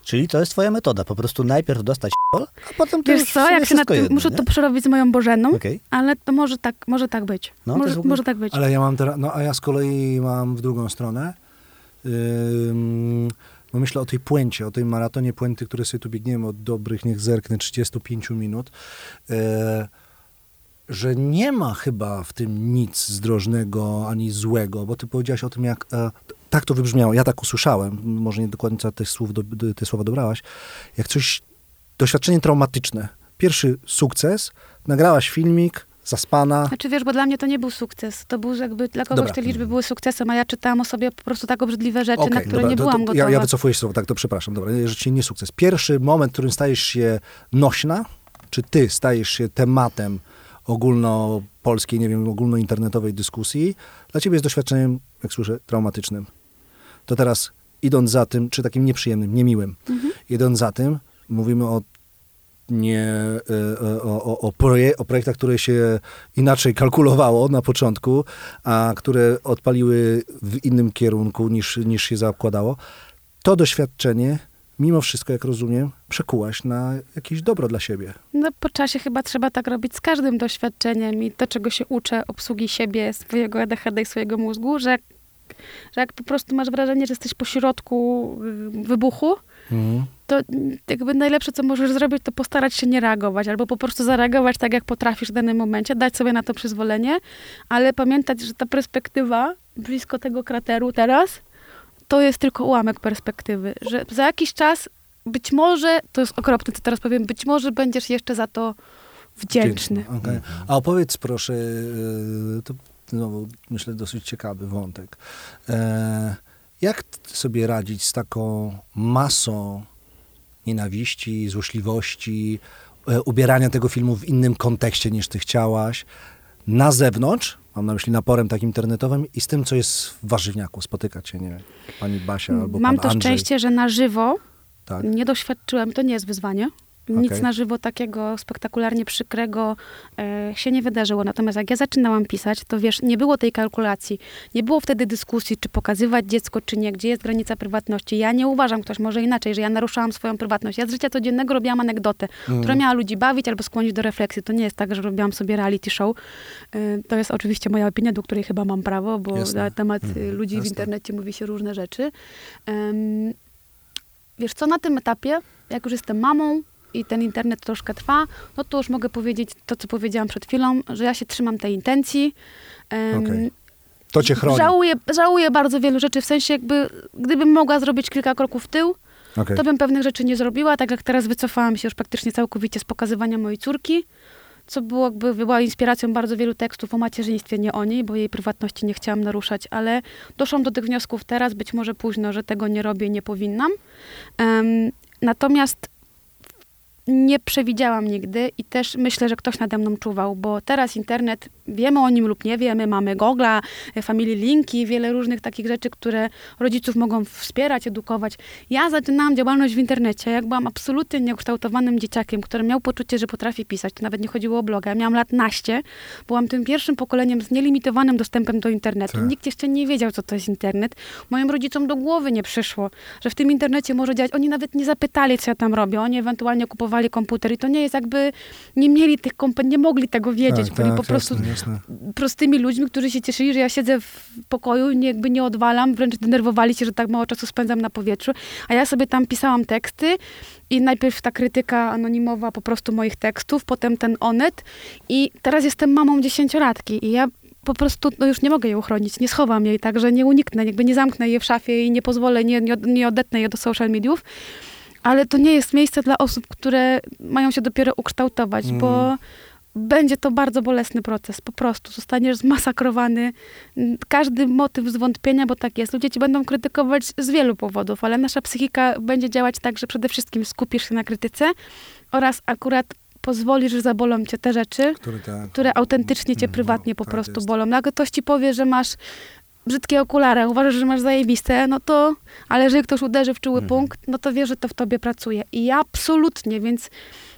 Czyli to jest twoja metoda, po prostu najpierw dostać a potem to wiesz już co, jak się na tym, jedno, muszę nie? to przerobić z moją Bożeną, Okej. ale to może tak, może tak być. No, może, ogóle- może tak być. Ale ja mam teraz, no a ja z kolei mam w drugą stronę. Ym, bo myślę o tej puencie, o tej maratonie puenty, które sobie tu biegniemy od dobrych, niech zerknę, 35 minut. E, że nie ma chyba w tym nic zdrożnego ani złego, bo ty powiedziałaś o tym, jak e, tak to wybrzmiało, ja tak usłyszałem, może nie dokładnie tych słów, do, te słowa dobrałaś, jak coś, doświadczenie traumatyczne. Pierwszy sukces, nagrałaś filmik, zaspana, Znaczy wiesz, bo dla mnie to nie był sukces. To był jakby dla kogoś Dobra. te liczby były sukcesem, a ja czytałam o sobie po prostu tak obrzydliwe rzeczy, na Okej, które dobra, nie to- byłam to gotowa. Ja, ja wycofuję się słowo, tak, to przepraszam. Dobra, rzeczywiście nie sukces. Pierwszy moment, w którym stajesz się nośna, czy ty stajesz się tematem ogólnopolskiej, nie wiem, ogólnointernetowej dyskusji, dla ciebie jest doświadczeniem, jak słyszę, traumatycznym. To teraz, idąc za tym, czy takim nieprzyjemnym, niemiłym, Mhm. idąc za tym, mówimy o nie e, e, o, o, o, proje, o projektach, które się inaczej kalkulowało na początku, a które odpaliły w innym kierunku niż, niż się zakładało. to doświadczenie, mimo wszystko, jak rozumiem, przekułaś na jakieś dobro dla siebie. No po czasie chyba trzeba tak robić z każdym doświadczeniem i to, czego się uczę obsługi siebie, swojego ADHD i swojego mózgu, że że jak po prostu masz wrażenie, że jesteś po środku y, wybuchu, Mhm. to jakby najlepsze, co możesz zrobić, to postarać się nie reagować, albo po prostu zareagować tak, jak potrafisz w danym momencie, dać sobie na to przyzwolenie, ale pamiętać, że ta perspektywa blisko tego krateru teraz, to jest tylko ułamek perspektywy, że za jakiś czas być może, to jest okropne, co teraz powiem, być może będziesz jeszcze za to wdzięczny. Okej. A opowiedz proszę, e, to znowu myślę dosyć ciekawy wątek. E, Jak sobie radzić z taką masą nienawiści, złośliwości, e, ubierania tego filmu w innym kontekście niż ty chciałaś, na zewnątrz, mam na myśli naporem takim internetowym i z tym, co jest w warzywniaku, spotyka cię, nie pani Basia albo Mam pan to Andrzej. szczęście, że na żywo Tak. nie doświadczyłem, to nie jest wyzwanie. Nic Okej. na żywo takiego spektakularnie przykrego e, się nie wydarzyło. Natomiast jak ja zaczynałam pisać, to wiesz, nie było tej kalkulacji. Nie było wtedy dyskusji, czy pokazywać dziecko, czy nie, gdzie jest granica prywatności. Ja nie uważam, ktoś może inaczej, że ja naruszałam swoją prywatność. Ja z życia codziennego robiłam anegdotę, Mhm. która miała ludzi bawić albo skłonić do refleksji. To nie jest tak, że robiłam sobie reality show. E, to jest oczywiście moja opinia, do której chyba mam prawo, bo Jasne. na temat y, Mhm. ludzi w Jasne. internecie mówi się różne rzeczy. Em, wiesz co, na tym etapie, jak już jestem mamą i ten internet troszkę trwa, no to już mogę powiedzieć to, co powiedziałam przed chwilą, że ja się trzymam tej intencji. Em, Okej. To cię chroni. Żałuję, żałuję bardzo wielu rzeczy, w sensie jakby, gdybym mogła zrobić kilka kroków w tył, Okej. to bym pewnych rzeczy nie zrobiła, tak jak teraz wycofałam się już praktycznie całkowicie z pokazywania mojej córki, co było jakby, była inspiracją bardzo wielu tekstów o macierzyństwie, nie o niej, bo jej prywatności nie chciałam naruszać, ale doszłam do tych wniosków teraz, być może późno, że tego nie robię, nie powinnam. Em, natomiast nie przewidziałam nigdy i też myślę, że ktoś nade mną czuwał, bo teraz internet, wiemy o nim lub nie wiemy, mamy Google'a, e, Family Linki, wiele różnych takich rzeczy, które rodziców mogą wspierać, edukować. Ja zaczynałam działalność w internecie, jak byłam absolutnie nieukształtowanym dzieciakiem, który miał poczucie, że potrafi pisać. To nawet nie chodziło o bloga. Ja miałam lat naście, byłam tym pierwszym pokoleniem z nielimitowanym dostępem do internetu. Tak. Nikt jeszcze nie wiedział, co to jest internet. Moim rodzicom do głowy nie przyszło, że w tym internecie może działać. Oni nawet nie zapytali, co ja tam robię. Oni ewentualnie kupowali komputer i to nie jest jakby, nie mieli tych kompetencji, nie mogli tego wiedzieć. Tak, Byli tak, po prostu jasne, jasne. prostymi ludźmi, którzy się cieszyli, że ja siedzę w pokoju, nie, jakby nie odwalam, wręcz denerwowali się, że tak mało czasu spędzam na powietrzu, a ja sobie tam pisałam teksty i najpierw ta krytyka anonimowa po prostu moich tekstów, potem ten onet i teraz jestem mamą dziesięciolatki i ja po prostu no już nie mogę jej uchronić, nie schowam jej, także nie uniknę, jakby nie zamknę jej w szafie i nie pozwolę, nie, nie, nie odetnę jej do social mediów, ale to nie jest miejsce dla osób, które mają się dopiero ukształtować, Mm. bo będzie to bardzo bolesny proces, po prostu. Zostaniesz zmasakrowany. Każdy motyw zwątpienia, bo tak jest. Ludzie ci będą krytykować z wielu powodów, ale nasza psychika będzie działać tak, że przede wszystkim skupisz się na krytyce oraz akurat pozwolisz, że zabolą cię te rzeczy, Który tak. które autentycznie cię Mm, prywatnie po tak prostu jest. bolą. No, Jak ktoś ci powie, że masz brzydkie okulary, uważasz, że masz zajebiste, no to, ale jeżeli ktoś uderzy w czuły Mhm. punkt, no to wie, że to w tobie pracuje. I ja absolutnie, więc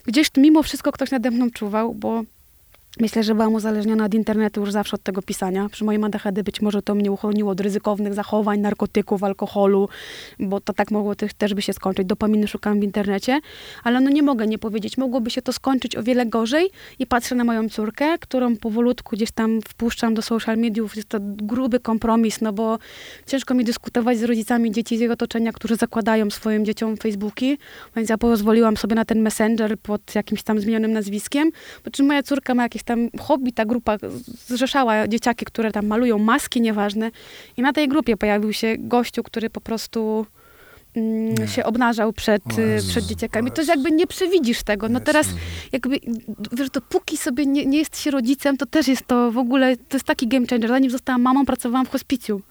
gdzieś mimo wszystko ktoś nade mną czuwał, bo Myślę, że byłam uzależniona od internetu już zawsze od tego pisania. Przy moim ADHD być może to mnie uchroniło od ryzykownych zachowań, narkotyków, alkoholu, bo to tak mogło też, też by się skończyć. Dopaminy szukam w internecie, ale no nie mogę nie powiedzieć. Mogłoby się to skończyć o wiele gorzej i patrzę na moją córkę, którą powolutku gdzieś tam wpuszczam do social mediów. Jest to gruby kompromis, no bo ciężko mi dyskutować z rodzicami dzieci z jej otoczenia, którzy zakładają swoim dzieciom Facebooki, więc ja pozwoliłam sobie na ten messenger pod jakimś tam zmienionym nazwiskiem, po czym moja córka ma jakieś tam hobby, ta grupa zrzeszała dzieciaki, które tam malują maski, nieważne. I na tej grupie pojawił się gościu, który po prostu mm, się obnażał przed, y, przed dzieciakami. To jakby nie przewidzisz tego. No teraz jakby, wiesz, dopóki sobie nie, nie jest się rodzicem, to też jest to w ogóle, to jest taki game changer. Zanim zostałam mamą, pracowałam w hospicjum.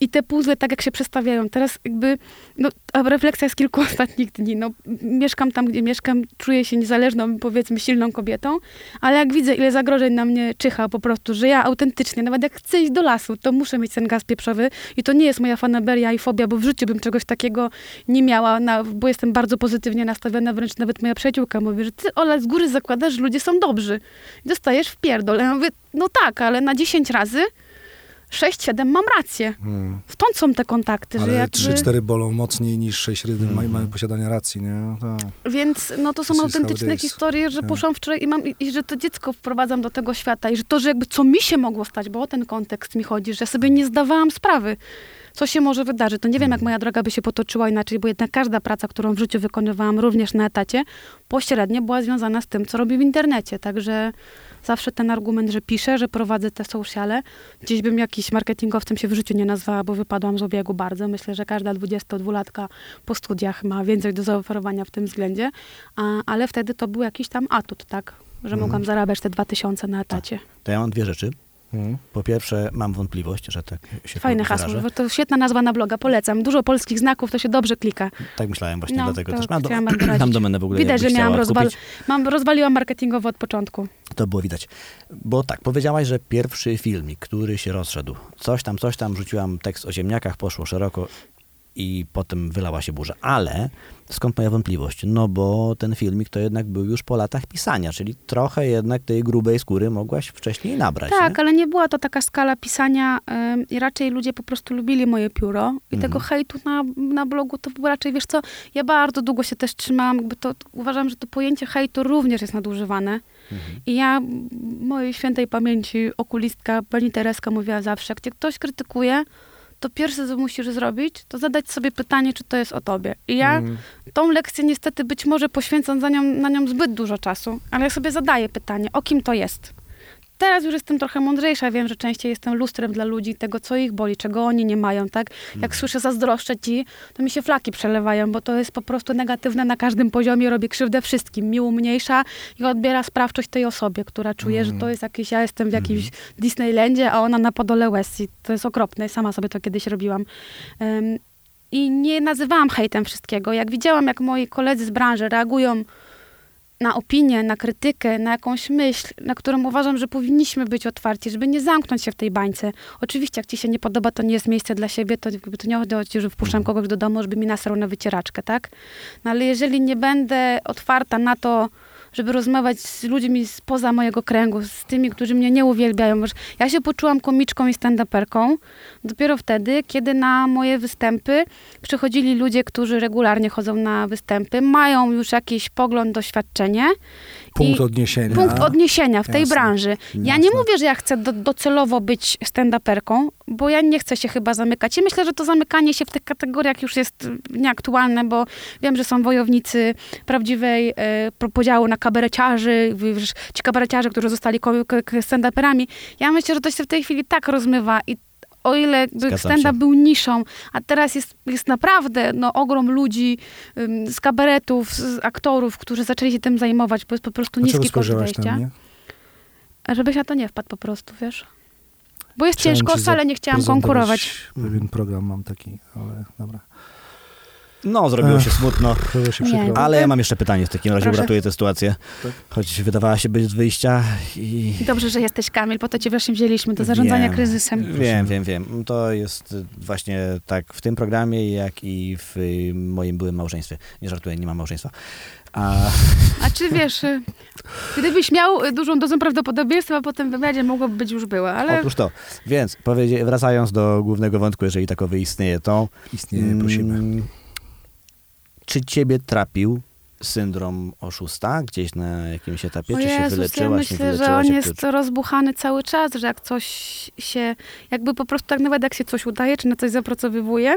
I te puzzle tak jak się przestawiają. Teraz jakby, no, refleksja z kilku ostatnich dni. No, mieszkam tam, gdzie mieszkam, czuję się niezależną, powiedzmy, silną kobietą, ale jak widzę, ile zagrożeń na mnie czyha po prostu, że ja autentycznie, nawet jak chcę iść do lasu, to muszę mieć ten gaz pieprzowy i to nie jest moja fanaberia i fobia, bo w życiu bym czegoś takiego nie miała, na, bo jestem bardzo pozytywnie nastawiona, wręcz nawet moja przyjaciółka mówi, że ty, Ola, z góry zakładasz, że ludzie są dobrzy. I dostajesz w pierdol. Ja mówię, no tak, ale na 10 razy 6-7 mam rację. Mm. Stąd są te kontakty, że Ale jakby... 3-4 bolą mocniej niż 6 rydym Mm. mm. mają posiadania racji, nie? Tak. Więc no to są This autentyczne is. historie, że Tak. poszłam wczoraj i mam, i, i że to dziecko wprowadzam do tego świata i że to, że jakby co mi się mogło stać, bo o ten kontekst mi chodzi, że sobie nie zdawałam sprawy, co się może wydarzyć. To nie wiem, jak moja droga by się potoczyła inaczej, bo jednak każda praca, którą w życiu wykonywałam, również na etacie, pośrednio była związana z tym, co robię w internecie. Także zawsze ten argument, że piszę, że prowadzę te sociale, gdzieś bym jakiś marketingowcem się w życiu nie nazwała, bo wypadłam z obiegu bardzo. Myślę, że każda 22-latka po studiach ma więcej do zaoferowania w tym względzie, a, ale wtedy to był jakiś tam atut, tak? Że Mhm. mogłam zarabiać te 2000 na etacie. To ja mam dwie rzeczy. Mm. Po pierwsze, mam wątpliwość, że tak się Fajne hasło. To świetna nazwa na bloga, polecam. Dużo polskich znaków, to się dobrze klika. Tak myślałem właśnie, No, dlatego to też. Mam, do, bardzo radzić. mam domenę w ogóle, Widać, że miałam rozwal... Mam, rozwaliłam marketingowo od początku. To było widać. Bo tak, powiedziałaś, że pierwszy filmik, który się rozszedł, coś tam, coś tam, rzuciłam tekst o ziemniakach, poszło szeroko i potem wylała się burza. Ale skąd moja wątpliwość? No bo ten filmik to jednak był już po latach pisania, czyli trochę jednak tej grubej skóry mogłaś wcześniej nabrać. Tak, nie? ale nie była to taka skala pisania i raczej ludzie po prostu lubili moje pióro i Mhm. tego hejtu na, na blogu to było raczej, wiesz co, ja bardzo długo się też trzymałam, jakby to, uważam, że to pojęcie hejtu również jest nadużywane Mhm. i ja, mojej świętej pamięci okulistka, pani Tereska mówiła zawsze, jak cię ktoś krytykuje, to pierwsze, co musisz zrobić, to zadać sobie pytanie, czy to jest o tobie. I ja Mm. tą lekcję niestety być może poświęcam za nią, na nią zbyt dużo czasu, ale ja sobie zadaję pytanie, o kim to jest. Teraz już jestem trochę mądrzejsza, wiem, że częściej jestem lustrem dla ludzi tego, co ich boli, czego oni nie mają, tak? Jak słyszę zazdroszczę ci, to mi się flaki przelewają, bo to jest po prostu negatywne na każdym poziomie, robi krzywdę wszystkim, mi umniejsza i odbiera sprawczość tej osobie, która czuje, że to jest jakieś, ja jestem w jakimś Disneylandzie, a ona na podole West. I To jest okropne, sama sobie to kiedyś robiłam. Em, i nie nazywałam hejtem wszystkiego. Jak widziałam, jak moi koledzy z branży reagują na opinię, na krytykę, na jakąś myśl, na którą uważam, że powinniśmy być otwarci, żeby nie zamknąć się w tej bańce. Oczywiście, jak ci się nie podoba, to nie jest miejsce dla siebie, to, to nie chodzi, że wpuszczam kogoś do domu, żeby mi nasrał na wycieraczkę, tak? No ale jeżeli nie będę otwarta na to, żeby rozmawiać z ludźmi spoza mojego kręgu, z tymi, którzy mnie nie uwielbiają. Ja się poczułam komiczką i stand-uperką dopiero wtedy, kiedy na moje występy przychodzili ludzie, którzy regularnie chodzą na występy, mają już jakiś pogląd, doświadczenie. Punkt odniesienia. punkt odniesienia w tej Jasne. branży. Ja Jasne. nie mówię, że ja chcę do, docelowo być stand-uperką, bo ja nie chcę się chyba zamykać. I myślę, że to zamykanie się w tych kategoriach już jest y, nieaktualne, bo wiem, że są wojownicy prawdziwej e, pro- podziału na kabareciarzy, wiesz, ci kabareciarze, którzy zostali stand-uperami. Ja myślę, że to się w tej chwili tak rozmywa i o ile stand-up był niszą, a teraz jest, jest naprawdę no, ogrom ludzi ym, z kabaretów, z aktorów, którzy zaczęli się tym zajmować, bo jest po prostu niski koszt wejścia. Żebyś na to nie wpadł po prostu, wiesz? Bo jest Chciałem ciężko, ci wcale nie chciałam konkurować. Pewien program mam taki, ale dobra. No, zrobiło Ech. się smutno. Się. Ale ja mam jeszcze pytanie w takim razie, Proszę. uratuję tę sytuację. Tak. Choć wydawała się być z wyjścia i... Dobrze, że jesteś Kamil, po to cię właśnie wzięliśmy do zarządzania Wiem. kryzysem. Wiem, wiem, wiem. To jest właśnie tak w tym programie, jak i w moim byłym małżeństwie. Nie żartuję, nie mam małżeństwa. A A czy wiesz, y, gdybyś miał dużą dozę prawdopodobieństwa, po tym wywiadzie mogłoby być już była, ale otóż to. Więc wracając do głównego wątku, jeżeli takowy istnieje, to Istnieje, prosimy. Czy ciebie trapił syndrom oszusta gdzieś na jakimś etapie? o czy się Jezus, ja wyleczyłaś, nie myślę, że on Jak to- jest rozbuchany cały czas, że jak coś się, jakby po prostu tak nawet jak się coś udaje, czy na coś zapracowywuje,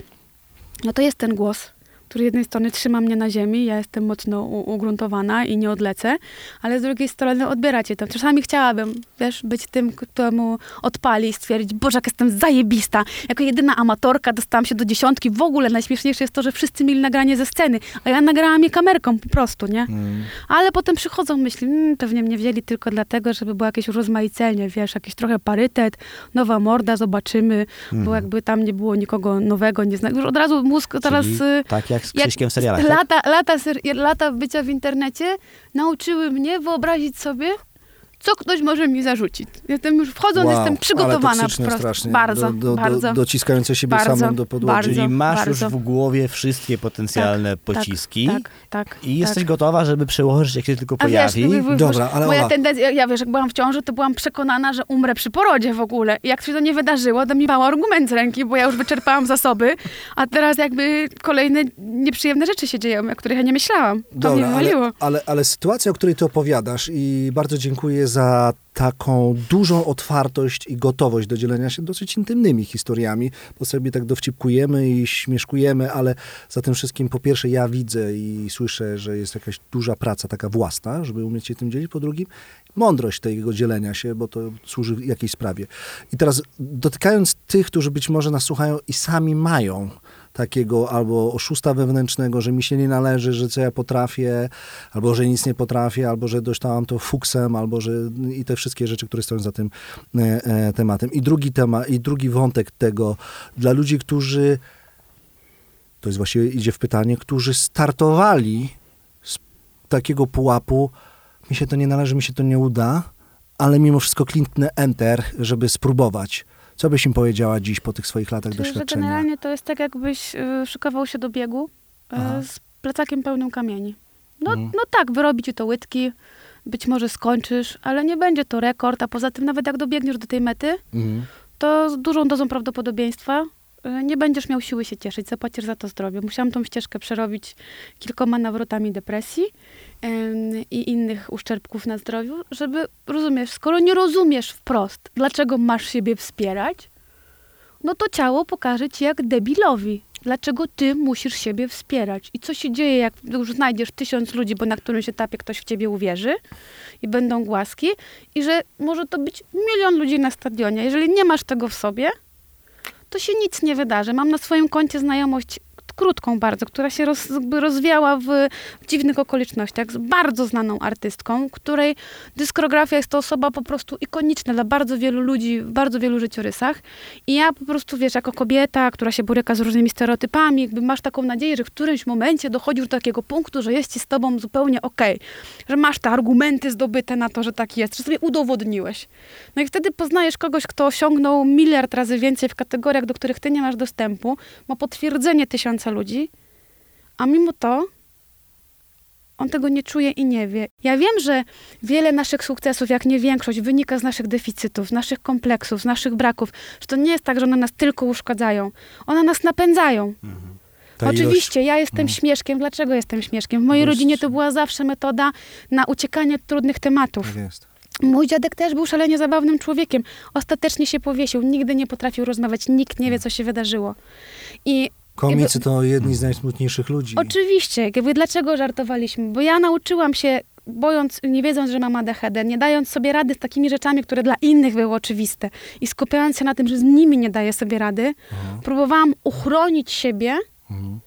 no to jest ten głos, który z jednej strony trzyma mnie na ziemi, ja jestem mocno ugruntowana i nie odlecę, ale z drugiej strony odbiera cię to. Czasami chciałabym, wiesz, być tym, któremu odpali i stwierdzić, Boże, jak jestem zajebista. Jako jedyna amatorka dostałam się do dziesiątki. W ogóle najśmieszniejsze jest to, że wszyscy mieli nagranie ze sceny, a ja nagrałam je kamerką po prostu, nie? Mm. Ale potem przychodzą myśli, mmm, pewnie mnie wzięli tylko dlatego, żeby było jakieś urozmaicenie, wiesz, jakiś trochę parytet, nowa morda, zobaczymy, bo Mhm. jakby tam nie było nikogo nowego, nie znam. Już od razu mózg teraz... Czyli y, tak jak z jak Krzyśkiem serialach, tak? Lata, lata, ser- lata bycia w internecie nauczyły mnie wyobrazić sobie, co ktoś może mi zarzucić. Jestem już wchodząc, Wow, jestem przygotowana po prostu. strasznie. Bardzo, do, do, bardzo. Do, dociskające siebie Bardzo, samą do podłogi. bardzo. Czyli masz bardzo. już w głowie wszystkie potencjalne pociski Tak, tak. i jesteś tak. gotowa, żeby przełożyć, jak się tylko A wiesz, pojawi. jakby- Dobra, ale moja tendencja, ja wiesz, jak byłam w ciąży, to byłam przekonana, że umrę przy porodzie w ogóle. I jak się to nie wydarzyło, to mi mało argument z ręki, bo ja już wyczerpałam zasoby, a teraz jakby kolejne nieprzyjemne rzeczy się dzieją, o których ja nie myślałam. To mnie Dobra, wywaliło. ale, ale, ale sytuacja, o której ty opowiadasz i bardzo dziękuję za taką dużą otwartość i gotowość do dzielenia się dosyć intymnymi historiami, bo sobie tak dowcipkujemy i śmieszkujemy, ale za tym wszystkim po pierwsze ja widzę i słyszę, że jest jakaś duża praca taka własna, żeby umieć się tym dzielić, po drugim mądrość tego dzielenia się, bo to służy jakiejś sprawie. I teraz dotykając tych, którzy być może nas słuchają i sami mają takiego albo oszusta wewnętrznego, że mi się nie należy, że co ja potrafię, albo że nic nie potrafię, albo że dostałam to fuksem, albo że i te wszystkie rzeczy, które stoją za tym e, e, tematem. I drugi temat, i drugi wątek tego dla ludzi, którzy to jest właściwie idzie w pytanie, którzy startowali z takiego pułapu, mi się to nie należy, mi się to nie uda, ale mimo wszystko kliknę enter, żeby spróbować. Co byś im powiedziała dziś po tych swoich latach że doświadczenia? generalnie to jest tak, jakbyś y, szykował się do biegu y, z plecakiem pełnym kamieni. No, Mhm. no tak, wyrobi ci to łydki, być może skończysz, ale nie będzie to rekord, a poza tym nawet jak dobiegniesz do tej mety, Mhm. to z dużą dozą prawdopodobieństwa nie będziesz miał siły się cieszyć, zapłacisz za to zdrowie. Musiałam tą ścieżkę przerobić kilkoma nawrotami depresji ym, i innych uszczerbków na zdrowiu, żeby, rozumiesz, skoro nie rozumiesz wprost, dlaczego masz siebie wspierać, no to ciało pokaże ci jak debilowi. Dlaczego ty musisz siebie wspierać? I co się dzieje, jak już znajdziesz tysiąc ludzi, bo na którymś etapie ktoś w ciebie uwierzy i będą głaski, i że może to być milion ludzi na stadionie. Jeżeli nie masz tego w sobie, to się nic nie wydarzy. Mam na swoim koncie znajomość krótką bardzo, która się roz, rozwiała w, w dziwnych okolicznościach z bardzo znaną artystką, której dyskrografia jest to osoba po prostu ikoniczna dla bardzo wielu ludzi w bardzo wielu życiorysach. I ja po prostu, wiesz, jako kobieta, która się boryka z różnymi stereotypami, jakby masz taką nadzieję, że w którymś momencie dochodzisz do takiego punktu, że jest ci z tobą zupełnie okej, że masz te argumenty zdobyte na to, że tak jest, że sobie udowodniłeś. No i wtedy poznajesz kogoś, kto osiągnął miliard razy więcej w kategoriach, do których ty nie masz dostępu, ma potwierdzenie tysiąca ludzi, a mimo to on tego nie czuje i nie wie. Ja wiem, że wiele naszych sukcesów, jak nie większość, wynika z naszych deficytów, z naszych kompleksów, z naszych braków. Że to nie jest tak, że one nas tylko uszkadzają. One nas napędzają. Ta Oczywiście, ja jestem Mhm. śmieszkiem. Dlaczego jestem śmieszkiem? W mojej Bo rodzinie jest- to była zawsze metoda na uciekanie od trudnych tematów. Tak jest. Mój dziadek też był szalenie zabawnym człowiekiem. Ostatecznie się powiesił, nigdy nie potrafił rozmawiać, nikt nie wie, co się wydarzyło. I Komicy to jedni z najsmutniejszych ludzi. oczywiście, jakby dlaczego żartowaliśmy? Bo ja nauczyłam się, bojąc, nie wiedząc, że mam ADHD, nie dając sobie rady z takimi rzeczami, które dla innych były oczywiste i skupiając się na tym, że z nimi nie daję sobie rady, próbowałam uchronić siebie Mhm.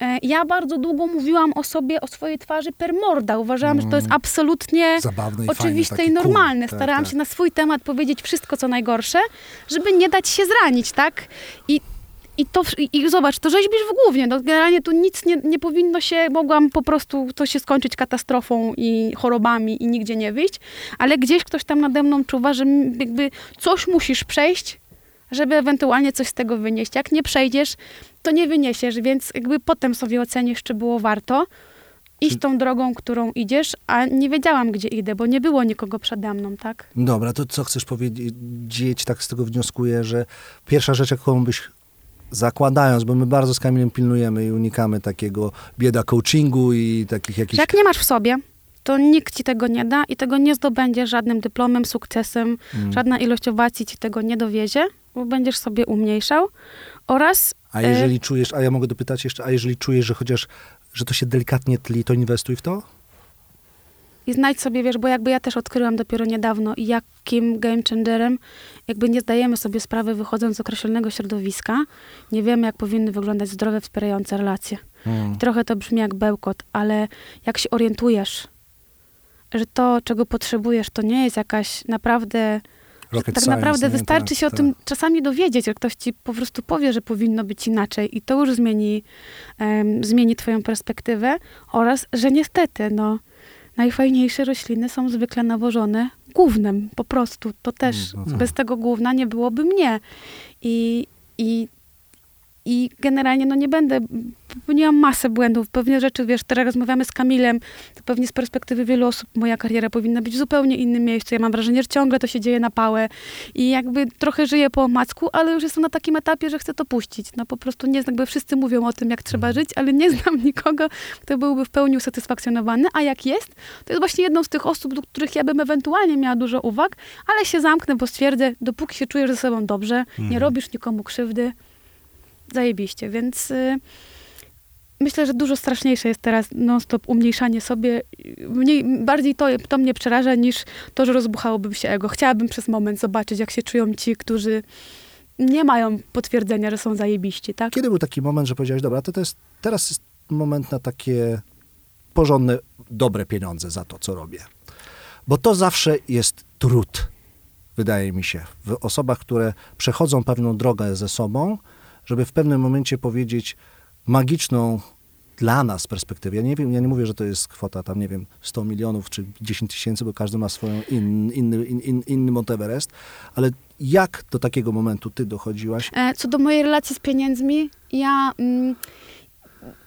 E, Ja bardzo długo mówiłam o sobie, o swojej twarzy per morda. Uważałam, że to jest absolutnie Zabawne i oczywiste fajne, i normalne. cool. Tak, Starałam tak. się na swój temat powiedzieć wszystko, co najgorsze, żeby nie dać się zranić, tak? I, i, to, i, i zobacz, to rzeźbisz w głównie. No, generalnie tu nic nie, nie powinno się, mogłam po prostu to się skończyć katastrofą i chorobami i nigdzie nie wyjść, ale gdzieś ktoś tam nade mną czuwa, że jakby coś musisz przejść, żeby ewentualnie coś z tego wynieść. Jak nie przejdziesz, to nie wyniesiesz, więc jakby potem sobie ocenisz, czy było warto iść tą drogą, którą idziesz, a nie wiedziałam, gdzie idę, bo nie było nikogo przede mną, tak? Dobra, to co chcesz powiedzieć, tak z tego wnioskuję, że pierwsza rzecz, jaką byś zakładając, bo my bardzo z Kamilem pilnujemy i unikamy takiego bieda coachingu i takich jakichś... jak nie masz w sobie, to nikt ci tego nie da i tego nie zdobędziesz żadnym dyplomem, sukcesem, Mm. żadna ilość owacji ci tego nie dowiezie, bo będziesz sobie umniejszał oraz A e, jeżeli czujesz, a ja mogę dopytać jeszcze, a jeżeli czujesz, że chociaż, że to się delikatnie tli, to inwestuj w to? I znajdź sobie, wiesz, bo jakby ja też odkryłam dopiero niedawno, jakim game changerem, jakby nie zdajemy sobie sprawy wychodząc z określonego środowiska, nie wiemy, jak powinny wyglądać zdrowe, wspierające relacje. Hmm. Trochę to brzmi jak bełkot, ale jak się orientujesz, że to, czego potrzebujesz, to nie jest jakaś naprawdę Rocket tak science, naprawdę nie? wystarczy Tak, się o tak. tym czasami dowiedzieć, że ktoś ci po prostu powie, że powinno być inaczej i to już zmieni, em, zmieni twoją perspektywę oraz, że niestety, no, najfajniejsze rośliny są zwykle nawożone gównem, po prostu. To też No tak. bez tego gówna nie byłoby mnie. I, i, i generalnie no nie będę, popełniłam masę błędów, pewnie rzeczy, wiesz, teraz rozmawiamy z Kamilem, to pewnie z perspektywy wielu osób moja kariera powinna być w zupełnie innym miejscu. Ja mam wrażenie, że ciągle to się dzieje na pałę i jakby trochę żyję po omacku, ale już jestem na takim etapie, że chcę to puścić. No po prostu nie znam, jakby wszyscy mówią o tym, jak trzeba żyć, ale nie znam nikogo, kto byłby w pełni usatysfakcjonowany, a jak jest, to jest właśnie jedną z tych osób, do których ja bym ewentualnie miała dużo uwag, ale się zamknę, bo stwierdzę, dopóki się czujesz ze sobą dobrze, nie robisz nikomu krzywdy, zajebiście, więc y, myślę, że dużo straszniejsze jest teraz non-stop umniejszanie sobie. Mniej, bardziej to, to mnie przeraża niż to, że rozbuchałoby się ego. Chciałabym przez moment zobaczyć, jak się czują ci, którzy nie mają potwierdzenia, że są zajebiści, tak? Kiedy był taki moment, że powiedziałeś, dobra, to, to jest, teraz jest moment na takie porządne, dobre pieniądze za to, co robię. Bo to zawsze jest trud, wydaje mi się, w osobach, które przechodzą pewną drogę ze sobą, żeby w pewnym momencie powiedzieć magiczną dla nas perspektywę. Ja nie wiem, ja nie mówię, że to jest kwota tam, nie wiem, 100 milionów czy 10 tysięcy, bo każdy ma swoją in, inny, in, in, inny Mount Everest, ale jak do takiego momentu ty dochodziłaś? E, Co do mojej relacji z pieniędzmi, ja mm,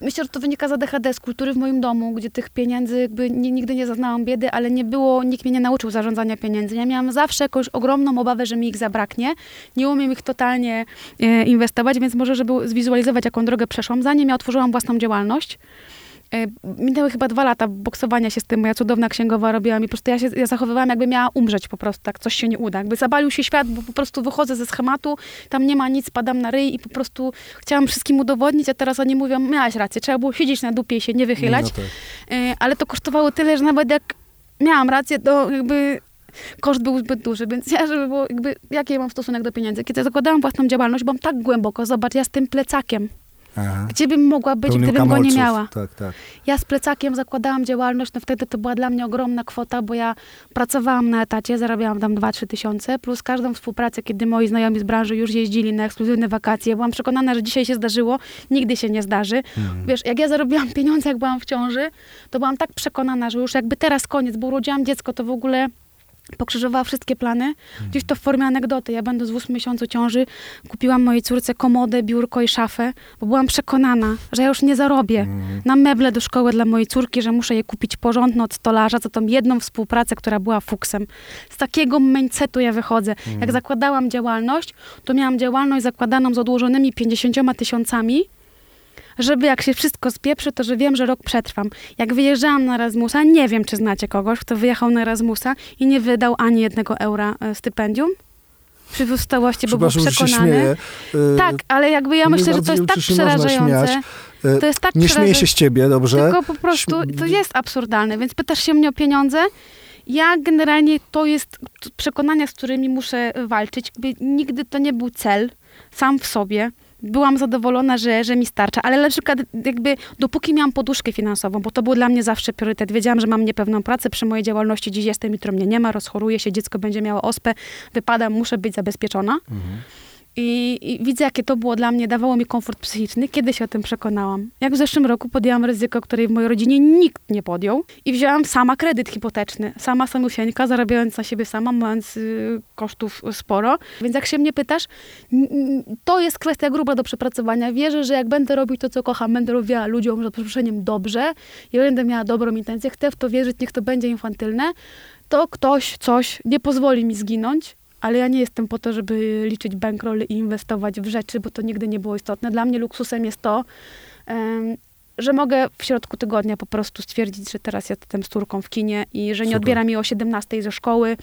myślę, że to wynika z ADHD, z kultury w moim domu, gdzie tych pieniędzy jakby nigdy nie zaznałam biedy, ale nie było, nikt mnie nie nauczył zarządzania pieniędzy. Ja miałam zawsze jakąś ogromną obawę, że mi ich zabraknie. Nie umiem ich totalnie e, inwestować, więc może, żeby zwizualizować, jaką drogę przeszłam, zanim ja otworzyłam własną działalność, Minęły chyba dwa lata boksowania się z tym, moja cudowna księgowa robiła mi, po prostu ja się ja zachowywałam, jakby miała umrzeć po prostu, tak coś się nie uda. Jakby zabalił się świat, bo po prostu wychodzę ze schematu, tam nie ma nic, padam na ryj i po prostu chciałam wszystkim udowodnić, a teraz oni mówią, miałaś rację, trzeba było siedzieć na dupie i się nie wychylać. No tak. E, Ale to kosztowało tyle, że nawet jak miałam rację, to jakby koszt był zbyt duży, więc ja, żeby było jakby, jaki ja mam stosunek do pieniędzy? Kiedy zakładałam własną działalność, byłam tak głęboko, zobacz, ja z tym plecakiem, Aha. gdzie bym mogła być, Pełnym gdybym go nie kamolców. miała? Tak, tak. Ja z plecakiem zakładałam działalność, no wtedy to była dla mnie ogromna kwota, bo ja pracowałam na etacie, zarabiałam tam 2-3 tysiące, plus każdą współpracę, kiedy moi znajomi z branży już jeździli na ekskluzywne wakacje. Byłam przekonana, że dzisiaj się zdarzyło, nigdy się nie zdarzy. Wiesz, jak ja zarobiłam pieniądze, jak byłam w ciąży, to byłam tak przekonana, że już jakby teraz koniec, bo urodziłam dziecko, to w ogóle pokrzyżowała wszystkie plany. Gdzieś to w formie anegdoty. Ja będę z 8 miesiącu ciąży, kupiłam mojej córce komodę, biurko i szafę, bo byłam przekonana, że ja już nie zarobię na meble do szkoły dla mojej córki, że muszę je kupić porządne od stolarza, za tą jedną współpracę, która była fuksem. Z takiego mindsetu ja wychodzę. Jak zakładałam działalność, to miałam działalność zakładaną z odłożonymi 50 tysiącami, żeby jak się wszystko spieprzy, to że wiem, że rok przetrwam. Jak wyjeżdżałam na Erasmusa, nie wiem, czy znacie kogoś, kto wyjechał na Erasmusa i nie wydał ani jednego eura e, stypendium przy wystałości, bo był przekonany. śmieję. Y, Tak, ale jakby ja myślę, że to jest tak przerażające. Y, To jest tak Nie śmieję się z ciebie, dobrze? Tylko po prostu to jest absurdalne, więc pytasz się mnie o pieniądze. Ja generalnie to jest przekonania, z którymi muszę walczyć. Nigdy to nie był cel sam w sobie. Byłam zadowolona, że, że mi starcza, ale na przykład jakby dopóki miałam poduszkę finansową, bo to był dla mnie zawsze priorytet. Wiedziałam, że mam niepewną pracę przy mojej działalności, dziś jestem, jutro mnie nie ma, rozchoruję się, dziecko będzie miało ospę, wypadam, muszę być zabezpieczona. Mhm. I, I widzę, jakie to było dla mnie, dawało mi komfort psychiczny, kiedy się o tym przekonałam. Jak w zeszłym roku podjęłam ryzyko, której w mojej rodzinie nikt nie podjął i wzięłam sama kredyt hipoteczny, sama samusieńka, zarabiając na siebie sama, mając y, kosztów sporo. Więc jak się mnie pytasz, to jest kwestia gruba do przepracowania. Wierzę, że jak będę robić to, co kocham, będę robiła ludziom za przeproszeniem dobrze i będę miała dobrą intencję, chcę w to wierzyć, niech to będzie infantylne, to ktoś coś nie pozwoli mi zginąć, ale ja nie jestem po to, żeby liczyć bankroll i inwestować w rzeczy, bo to nigdy nie było istotne. Dla mnie luksusem jest to, em, że mogę w środku tygodnia po prostu stwierdzić, że teraz jestem z córką w kinie i że nie Super. odbiera mi o 17 ze szkoły.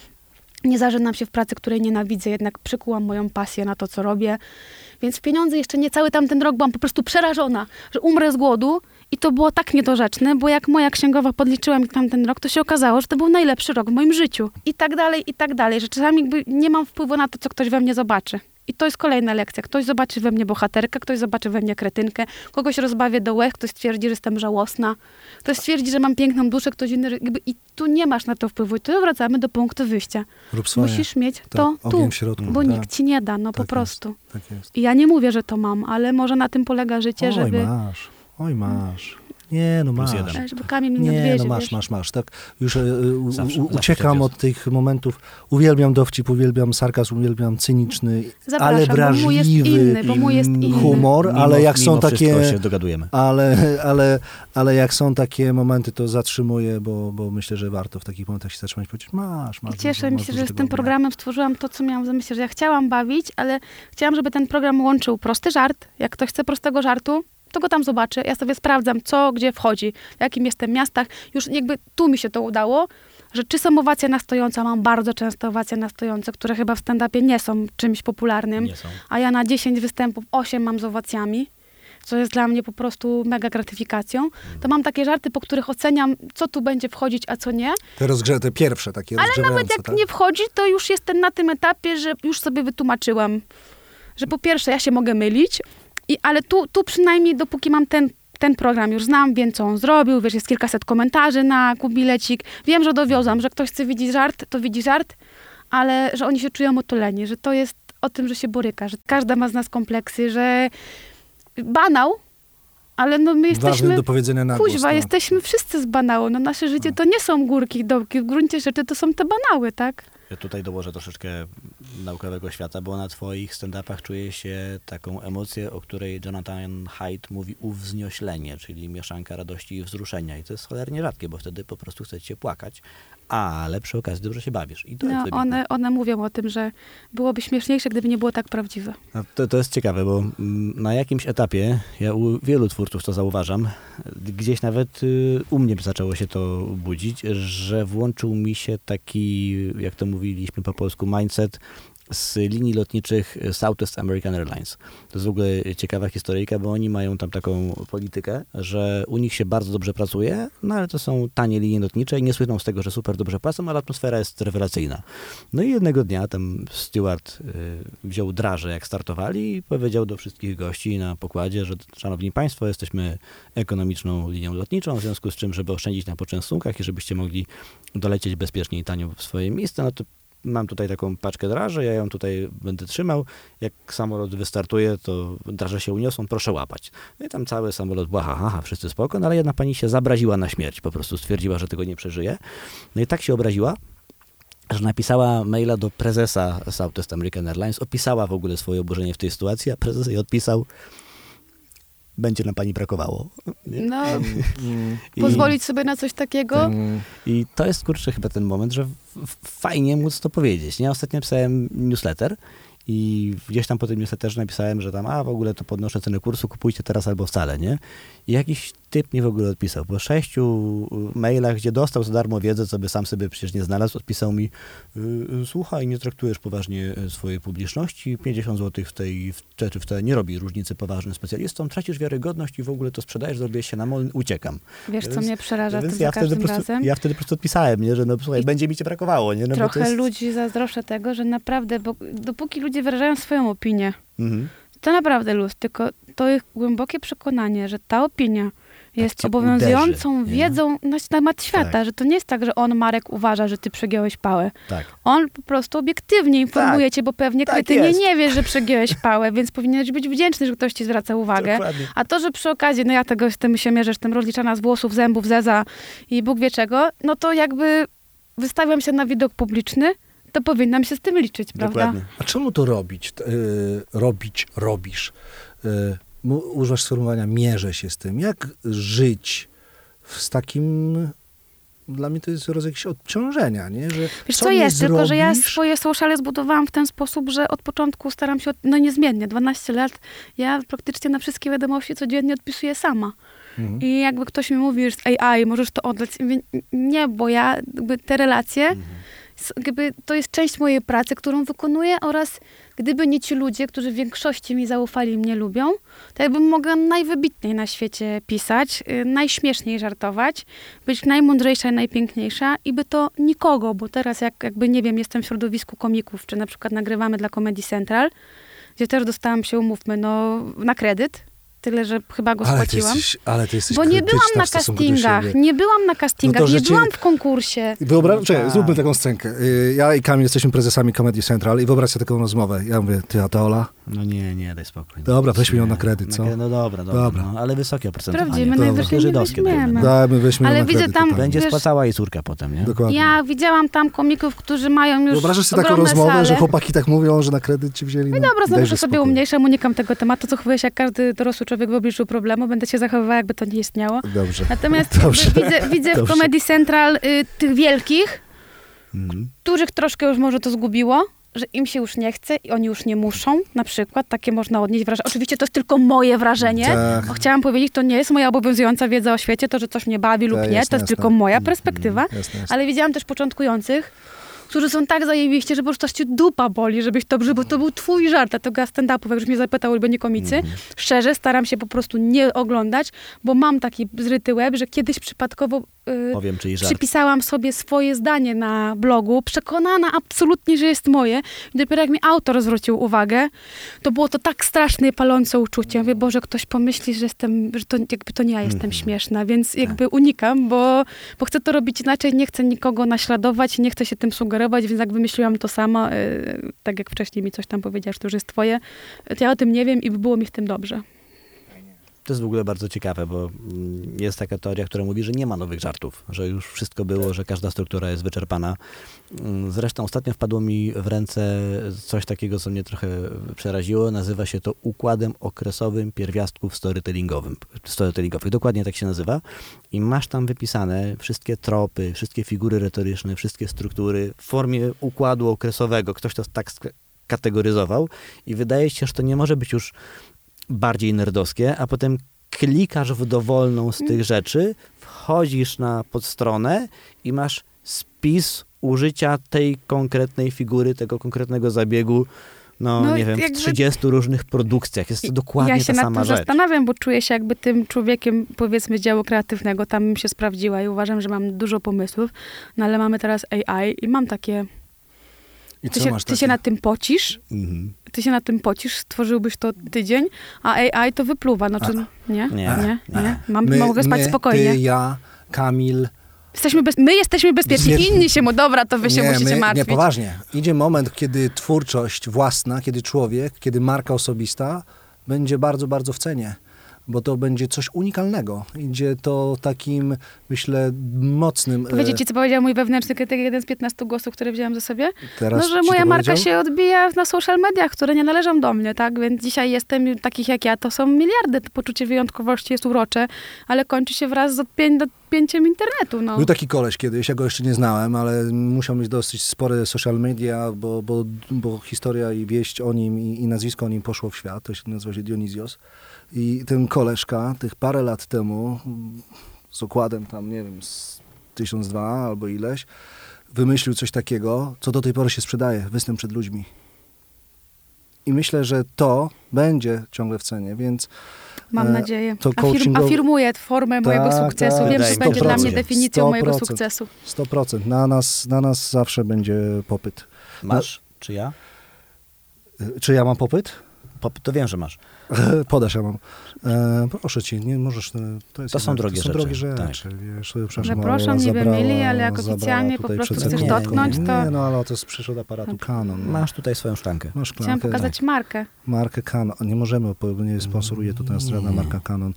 Nie zażynam się w pracy, której nienawidzę, jednak przykułam moją pasję na to, co robię. Więc w pieniądze jeszcze nie cały tamten rok byłam po prostu przerażona, że umrę z głodu i to było tak niedorzeczne, bo jak moja księgowa podliczyła mi tamten rok, to się okazało, że to był najlepszy rok w moim życiu. I tak dalej, i tak dalej, że czasami jakby nie mam wpływu na to, co ktoś we mnie zobaczy. I to jest kolejna lekcja. Ktoś zobaczy we mnie bohaterkę, ktoś zobaczy we mnie kretynkę, kogoś rozbawię do łez, ktoś stwierdzi, że jestem żałosna, ktoś stwierdzi, że mam piękną duszę, ktoś inny, jakby, i tu nie masz na to wpływu. I tu wracamy do punktu wyjścia. Rób swoje. Musisz mieć Tak, to tu, środku, bo tak. nikt ci nie da, no Tak po jest. prostu. Tak jest. I ja nie mówię, że to mam, ale może na tym polega życie, Oj, żeby... masz. Oj, masz. Nie, no masz. jeden. E, Żeby kamień nie no masz, wiesz. masz, masz. Tak, już e, u, Zawsze- u, zawsze uciekam tak od tych momentów. Uwielbiam dowcip, uwielbiam sarkazm, uwielbiam cyniczny, Zapraszam, ale bo mój jest wrażliwy inny, bo mój jest inny. humor, Mimo- ale jak są takie... się dogadujemy. Ale, ale, ale jak są takie momenty, to zatrzymuję, bo, bo myślę, że warto w takich momentach się zatrzymać i powiedzieć, masz, masz. I cieszę masz się, że z tym programem stworzyłam to, co miałam w zamyśle, że ja chciałam bawić, ale chciałam, żeby ten program łączył prosty żart. Jak ktoś chce prostego żartu, to go tam zobaczy. Ja sobie sprawdzam, co gdzie wchodzi, w jakim jestem miastach. Już jakby tu mi się to udało, że czy są owacje na stojąco, mam bardzo często owacje na stojąco, które chyba w stand-upie nie są czymś popularnym, są. a ja na 10 występów 8 mam z owacjami, co jest dla mnie po prostu mega gratyfikacją, to mam takie żarty, po których oceniam, co tu będzie wchodzić, a co nie. Te, rozgrze- te pierwsze takie Ale nawet jak tak? nie wchodzi, to już jestem na tym etapie, że już sobie wytłumaczyłam, że po pierwsze ja się mogę mylić, i, ale tu, tu przynajmniej dopóki mam ten, ten program, już znam, wiem co on zrobił, wiesz, jest kilkaset komentarzy na kubilecik, wiem, że dowiozłam, że ktoś chce widzieć żart, to widzi żart, ale że oni się czują otuleni, że to jest o tym, że się boryka, że każda ma z nas kompleksy, że banał, ale no my jesteśmy... do powiedzenia na. Kuźwa, no. jesteśmy wszyscy z banału. No nasze życie to nie są górki i dołki. W gruncie rzeczy to są te banały, tak? Tutaj dołożę troszeczkę naukowego świata, bo na twoich stand-upach czuję się taką emocję, o której Jonathan Haidt mówi uwznioślenie, czyli mieszanka radości i wzruszenia. I to jest cholernie rzadkie, bo wtedy po prostu chcecie płakać, ale przy okazji dobrze się bawisz. I to No, one, one mówią o tym, że byłoby śmieszniejsze, gdyby nie było tak prawdziwe. A To, to jest ciekawe, bo mm, na jakimś etapie, ja u wielu twórców to zauważam, gdzieś nawet y, u mnie zaczęło się to budzić, że włączył mi się taki, jak to mówiliśmy po polsku, mindset z linii lotniczych Southwest American Airlines. To jest w ogóle ciekawa historyjka, bo oni mają tam taką politykę, że u nich się bardzo dobrze pracuje, no ale to są tanie linie lotnicze i nie słyną z tego, że super dobrze płacą, ale atmosfera jest rewelacyjna. No i jednego dnia tam steward y, wziął draże, jak startowali i powiedział do wszystkich gości na pokładzie, że szanowni państwo, jesteśmy ekonomiczną linią lotniczą, w związku z czym, żeby oszczędzić na poczęstunkach i żebyście mogli dolecieć bezpiecznie i tanio w swoje miejsce, no to mam tutaj taką paczkę draży, ja ją tutaj będę trzymał. Jak samolot wystartuje, to draże się uniosą, proszę łapać. No i tam cały samolot błaha, haha, wszyscy spoko, no ale jedna pani się zabraziła na śmierć, po prostu stwierdziła, że tego nie przeżyje. No i tak się obraziła, że napisała maila do prezesa Southwest American Airlines, opisała w ogóle swoje oburzenie w tej sytuacji, a prezes jej odpisał, będzie nam pani brakowało. Nie? No, I- pozwolić sobie na coś takiego. I to jest, kurczę, chyba ten moment, że fajnie móc to powiedzieć. Nie? Ostatnio pisałem newsletter i gdzieś tam po tym newsletterze napisałem, że tam, a w ogóle to podnoszę cenę kursu, kupujcie teraz albo wcale, nie? I jakiś typ mnie w ogóle odpisał. Po sześciu y, mailach, gdzie dostał za darmo wiedzę, co by sam sobie przecież nie znalazł, odpisał mi, y, y, słuchaj, nie traktujesz poważnie swojej publiczności, 50 zł w tej, w te czy w te nie robi różnicy poważnym specjalistom, tracisz wiarygodność i w ogóle to sprzedajesz, zrobię się na mol, uciekam. Wiesz, co Więc- mnie przeraża Więc tym ja wtedy, prostu, razem? ja wtedy po prostu odpisałem, nie? że no słuchaj, I będzie mi cię brakowało. Nie? No, Trochę jest... ludzi zazdroszczę tego, że naprawdę, bo dopóki ludzie wyrażają swoją opinię, Mhm. To naprawdę luz, tylko to ich głębokie przekonanie, że ta opinia jest cię obowiązującą uderzy, nie? wiedzą na temat świata, Tak. że to nie jest tak, że on, Marek, uważa, że ty przegiąłeś pałę. Tak. On po prostu obiektywnie informuje cię, bo pewnie tak jest. nie wiesz, że przegiąłeś pałę, więc powinieneś być wdzięczny, że ktoś ci zwraca uwagę. Dokładnie. A to, że przy okazji, no ja tego z tym się mierzę, jestem rozliczana z włosów, zębów, zeza i Bóg wie czego, no to jakby wystawiam się na widok publiczny, to powinnam się z tym liczyć, prawda? Dokładnie. A czemu to robić? T- y, robić, robisz? Y, mu- używasz sformułowania mierzę się z tym. Jak żyć z takim... Dla mnie to jest rodzaj jakiegoś odciążenia, nie? Że Wiesz co co, jest, tylko że ja zrobisz- swoje sociale zbudowałam w ten sposób, że od początku staram się, od, no niezmiennie, 12 lat, ja praktycznie na wszystkie wiadomości codziennie odpisuję sama. Mhm. I jakby ktoś mi mówi, że z AI możesz to oddać, mówię, nie, bo ja jakby te relacje, s- jakby to jest część mojej pracy, którą wykonuję oraz gdyby nie ci ludzie, którzy w większości mi zaufali i mnie lubią, to jakbym mogła najwybitniej na świecie pisać, y, najśmieszniej żartować, być najmądrzejsza i najpiękniejsza i by to nikogo, bo teraz jak jakby, nie wiem, jestem w środowisku komików, czy na przykład nagrywamy dla Comedy Central, gdzie też dostałam się, umówmy, no, na kredyt, tyle, że chyba go Ale ty, spłaciłam. jesteś, ale ty jesteś Bo nie byłam na castingach, nie byłam na castingach, No to, że nie cię- byłam w konkursie. Wyobraź, czekaj, tak. zróbmy taką scenkę. Y, Ja i Kamil jesteśmy prezesami Comedy Central i wyobraź sobie taką rozmowę. Ja mówię, ty Ateola, No nie, nie, daj spokój. Dobra, weźmy ją na kredyt, co? No dobra, dobra, Dobra. No, ale wysokie oprocentowanie. Sprawdzimy, To najwyżej żydowskie dajmy, weźmiemy. no. Dajmy, weźmy Ale ją na widzę kredyt. tam- totalnie. Będzie Wiesz- spłacała i córka potem, nie? Dokładnie. Ja widziałam tam komików, którzy mają już Wyobrażasz sobie taką rozmowę, sale. że chłopaki tak mówią, że na kredyt ci wzięli? No i dobra, znowu że sobie umniejszam, unikam tego tematu, zachowuję się jak każdy dorosły człowiek w obliczu problemu, będę się zachowywała, jakby to nie istniało. Dobrze. Natomiast Dobrze. widzę, widzę w Dobrze. Comedy Central y, tych wielkich, Mhm. których troszkę już może to zgubiło, że im się już nie chce i oni już nie muszą, na przykład, takie można odnieść wrażenie. Oczywiście to jest tylko moje wrażenie. Tak. O, chciałam powiedzieć, to nie jest moja obowiązująca wiedza o świecie, to, że coś mnie bawi lub Tak, nie, jasne, to jest jasne. tylko moja Mm, perspektywa. Jasne. Ale widziałam też początkujących, którzy są tak zajebiście, że po prostu cię dupa boli, żebyś to, żeby to był twój żart, a to ja stand-upów, jak już mnie zapytał ulubieni komicy, Mhm. szczerze staram się po prostu nie oglądać, bo mam taki zryty łeb, że kiedyś przypadkowo Powiem, czyli żart. przypisałam sobie swoje zdanie na blogu, przekonana absolutnie, że jest moje. I dopiero jak mi autor zwrócił uwagę, to było to tak straszne i palące uczucie. Mówię, Boże, ktoś pomyśli, że jestem, że to jakby to nie ja jestem Mhm. śmieszna, więc jakby unikam, bo, bo chcę to robić inaczej, nie chcę nikogo naśladować, nie chcę się tym sugerować, więc jak wymyśliłam to sama, y, tak jak wcześniej mi coś tam powiedziałaś, to już jest twoje, to ja o tym nie wiem i było mi w tym dobrze. To jest w ogóle bardzo ciekawe, bo mm, jest taka teoria, która mówi, że nie ma nowych żartów, że już wszystko było, że każda struktura jest wyczerpana. Mm, Zresztą ostatnio wpadło mi w ręce coś takiego, co mnie trochę przeraziło. Nazywa się to układem okresowym pierwiastków storytellingowym, storytellingowych. Dokładnie tak się nazywa. I masz tam wypisane wszystkie tropy, wszystkie figury retoryczne, wszystkie struktury w formie układu okresowego. Ktoś to tak kategoryzował i wydaje się, że to nie może być już bardziej nerdowskie, a potem klikasz w dowolną z tych rzeczy, wchodzisz na podstronę i masz spis użycia tej konkretnej figury, tego konkretnego zabiegu, no, No, nie wiem, w jakby- 30 różnych produkcjach. Jest to dokładnie ja się ta nad sama tym rzecz. zastanawiam, bo czuję się jakby tym człowiekiem, powiedzmy, działu kreatywnego. Tam bym się sprawdziła i uważam, że mam dużo pomysłów. No ale mamy teraz AI i mam takie... I Ty, co się, masz ty się takie? nad tym pocisz, Mhm. Ty się nad tym pocisz, stworzyłbyś to tydzień, a AI to wypluwa. Znaczy, nie? Nie, Nie? Nie? nie. Mam, My, mogę spać my, spokojnie. Ty, ja, Kamil. Jesteśmy bez, my jesteśmy bezpieczni, Bezpieczni. inni się mu, dobra, to wy się nie, musicie my, martwić. Nie, poważnie. Idzie moment, kiedy twórczość własna, kiedy człowiek, kiedy marka osobista będzie bardzo, bardzo w cenie. Bo to będzie coś unikalnego. Idzie to takim, myślę, mocnym... e, Powiedzieć ci, co powiedział mój wewnętrzny krytyk, jeden z 15 głosów, które wziąłem ze sobie? teraz No, że moja marka powiedział? się odbija na social mediach, które nie należą do mnie, tak? Więc dzisiaj jestem takich jak ja, to są miliardy. To poczucie wyjątkowości jest urocze, ale kończy się wraz z odpię- odpięciem internetu, no. Był taki koleś kiedyś, ja go jeszcze nie znałem, ale musiał mieć dosyć spore social media, bo, bo, bo historia i wieść o nim i, i nazwisko o nim poszło w świat. To się nazywa się Dionizios. I ten koleżka tych parę lat temu z okładem tam, nie wiem, z 1002 albo ileś, wymyślił coś takiego, co do tej pory się sprzedaje, występ przed ludźmi. I myślę, że to będzie ciągle w cenie, więc Mam e, nadzieję. to Afirm, coachingowe- afirmuję formę mojego Tak, sukcesu. tak. Wiem, że mi będzie dla mnie definicją mojego 100%. sukcesu. 100%. Na nas, na nas zawsze będzie popyt. Masz? Czy ja? Y, Czy ja mam popyt? Pop, to wiem, że masz. Podasz, ja mam. E, proszę ci, nie możesz. e, To, jest To są drogie to są rzeczy, drogie rzeczy. tak. Wiesz, przepraszam, ale niby zabrała- mili, ale jak oficjalnie po prostu chcesz sekundą. dotknąć, to- Nie, no ale to jest przyszło do aparatu Canon. Masz tutaj swoją szklankę. Masz Chciałam szklankę, pokazać markę. markę Canon. Nie możemy, bo nie sponsoruje to teraz żadna marka Canon.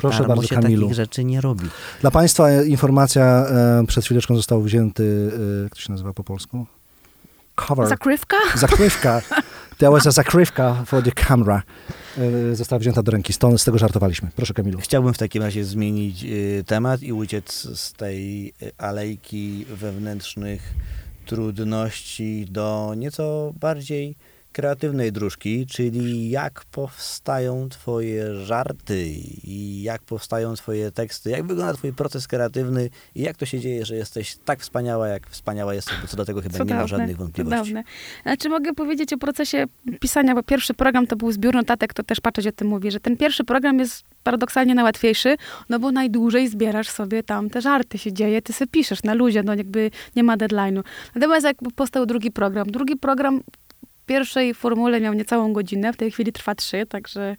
Proszę bardzo, się Kamilu. takich rzeczy nie robi. Dla Państwa e, informacja, e, przed chwileczką został wzięty, e, jak to się nazywa po polsku? Cover. Zakrywka? Zakrywka. That was a zakrywka for the camera. E, Została wzięta do ręki. Stąd z tego żartowaliśmy. Proszę Kamilu. Chciałbym w takim razie zmienić y, temat i uciec z tej y, alejki wewnętrznych trudności do nieco bardziej kreatywnej dróżki, czyli jak powstają twoje żarty i jak powstają twoje teksty, jak wygląda twój proces kreatywny i jak to się dzieje, że jesteś tak wspaniała, jak wspaniała jesteś, bo co do tego chyba nie ma żadnych wątpliwości. Cudowne. Znaczy mogę powiedzieć o procesie pisania, bo pierwszy program to był zbiór notatek, to też patrzeć o tym mówi, że ten pierwszy program jest paradoksalnie najłatwiejszy, no bo najdłużej zbierasz sobie tam te żarty, się dzieje, ty sobie piszesz na luzie, no jakby nie ma deadline'u. Natomiast jak powstał drugi program, drugi program pierwszej formule miał niecałą godzinę, w tej chwili trwa trzy, także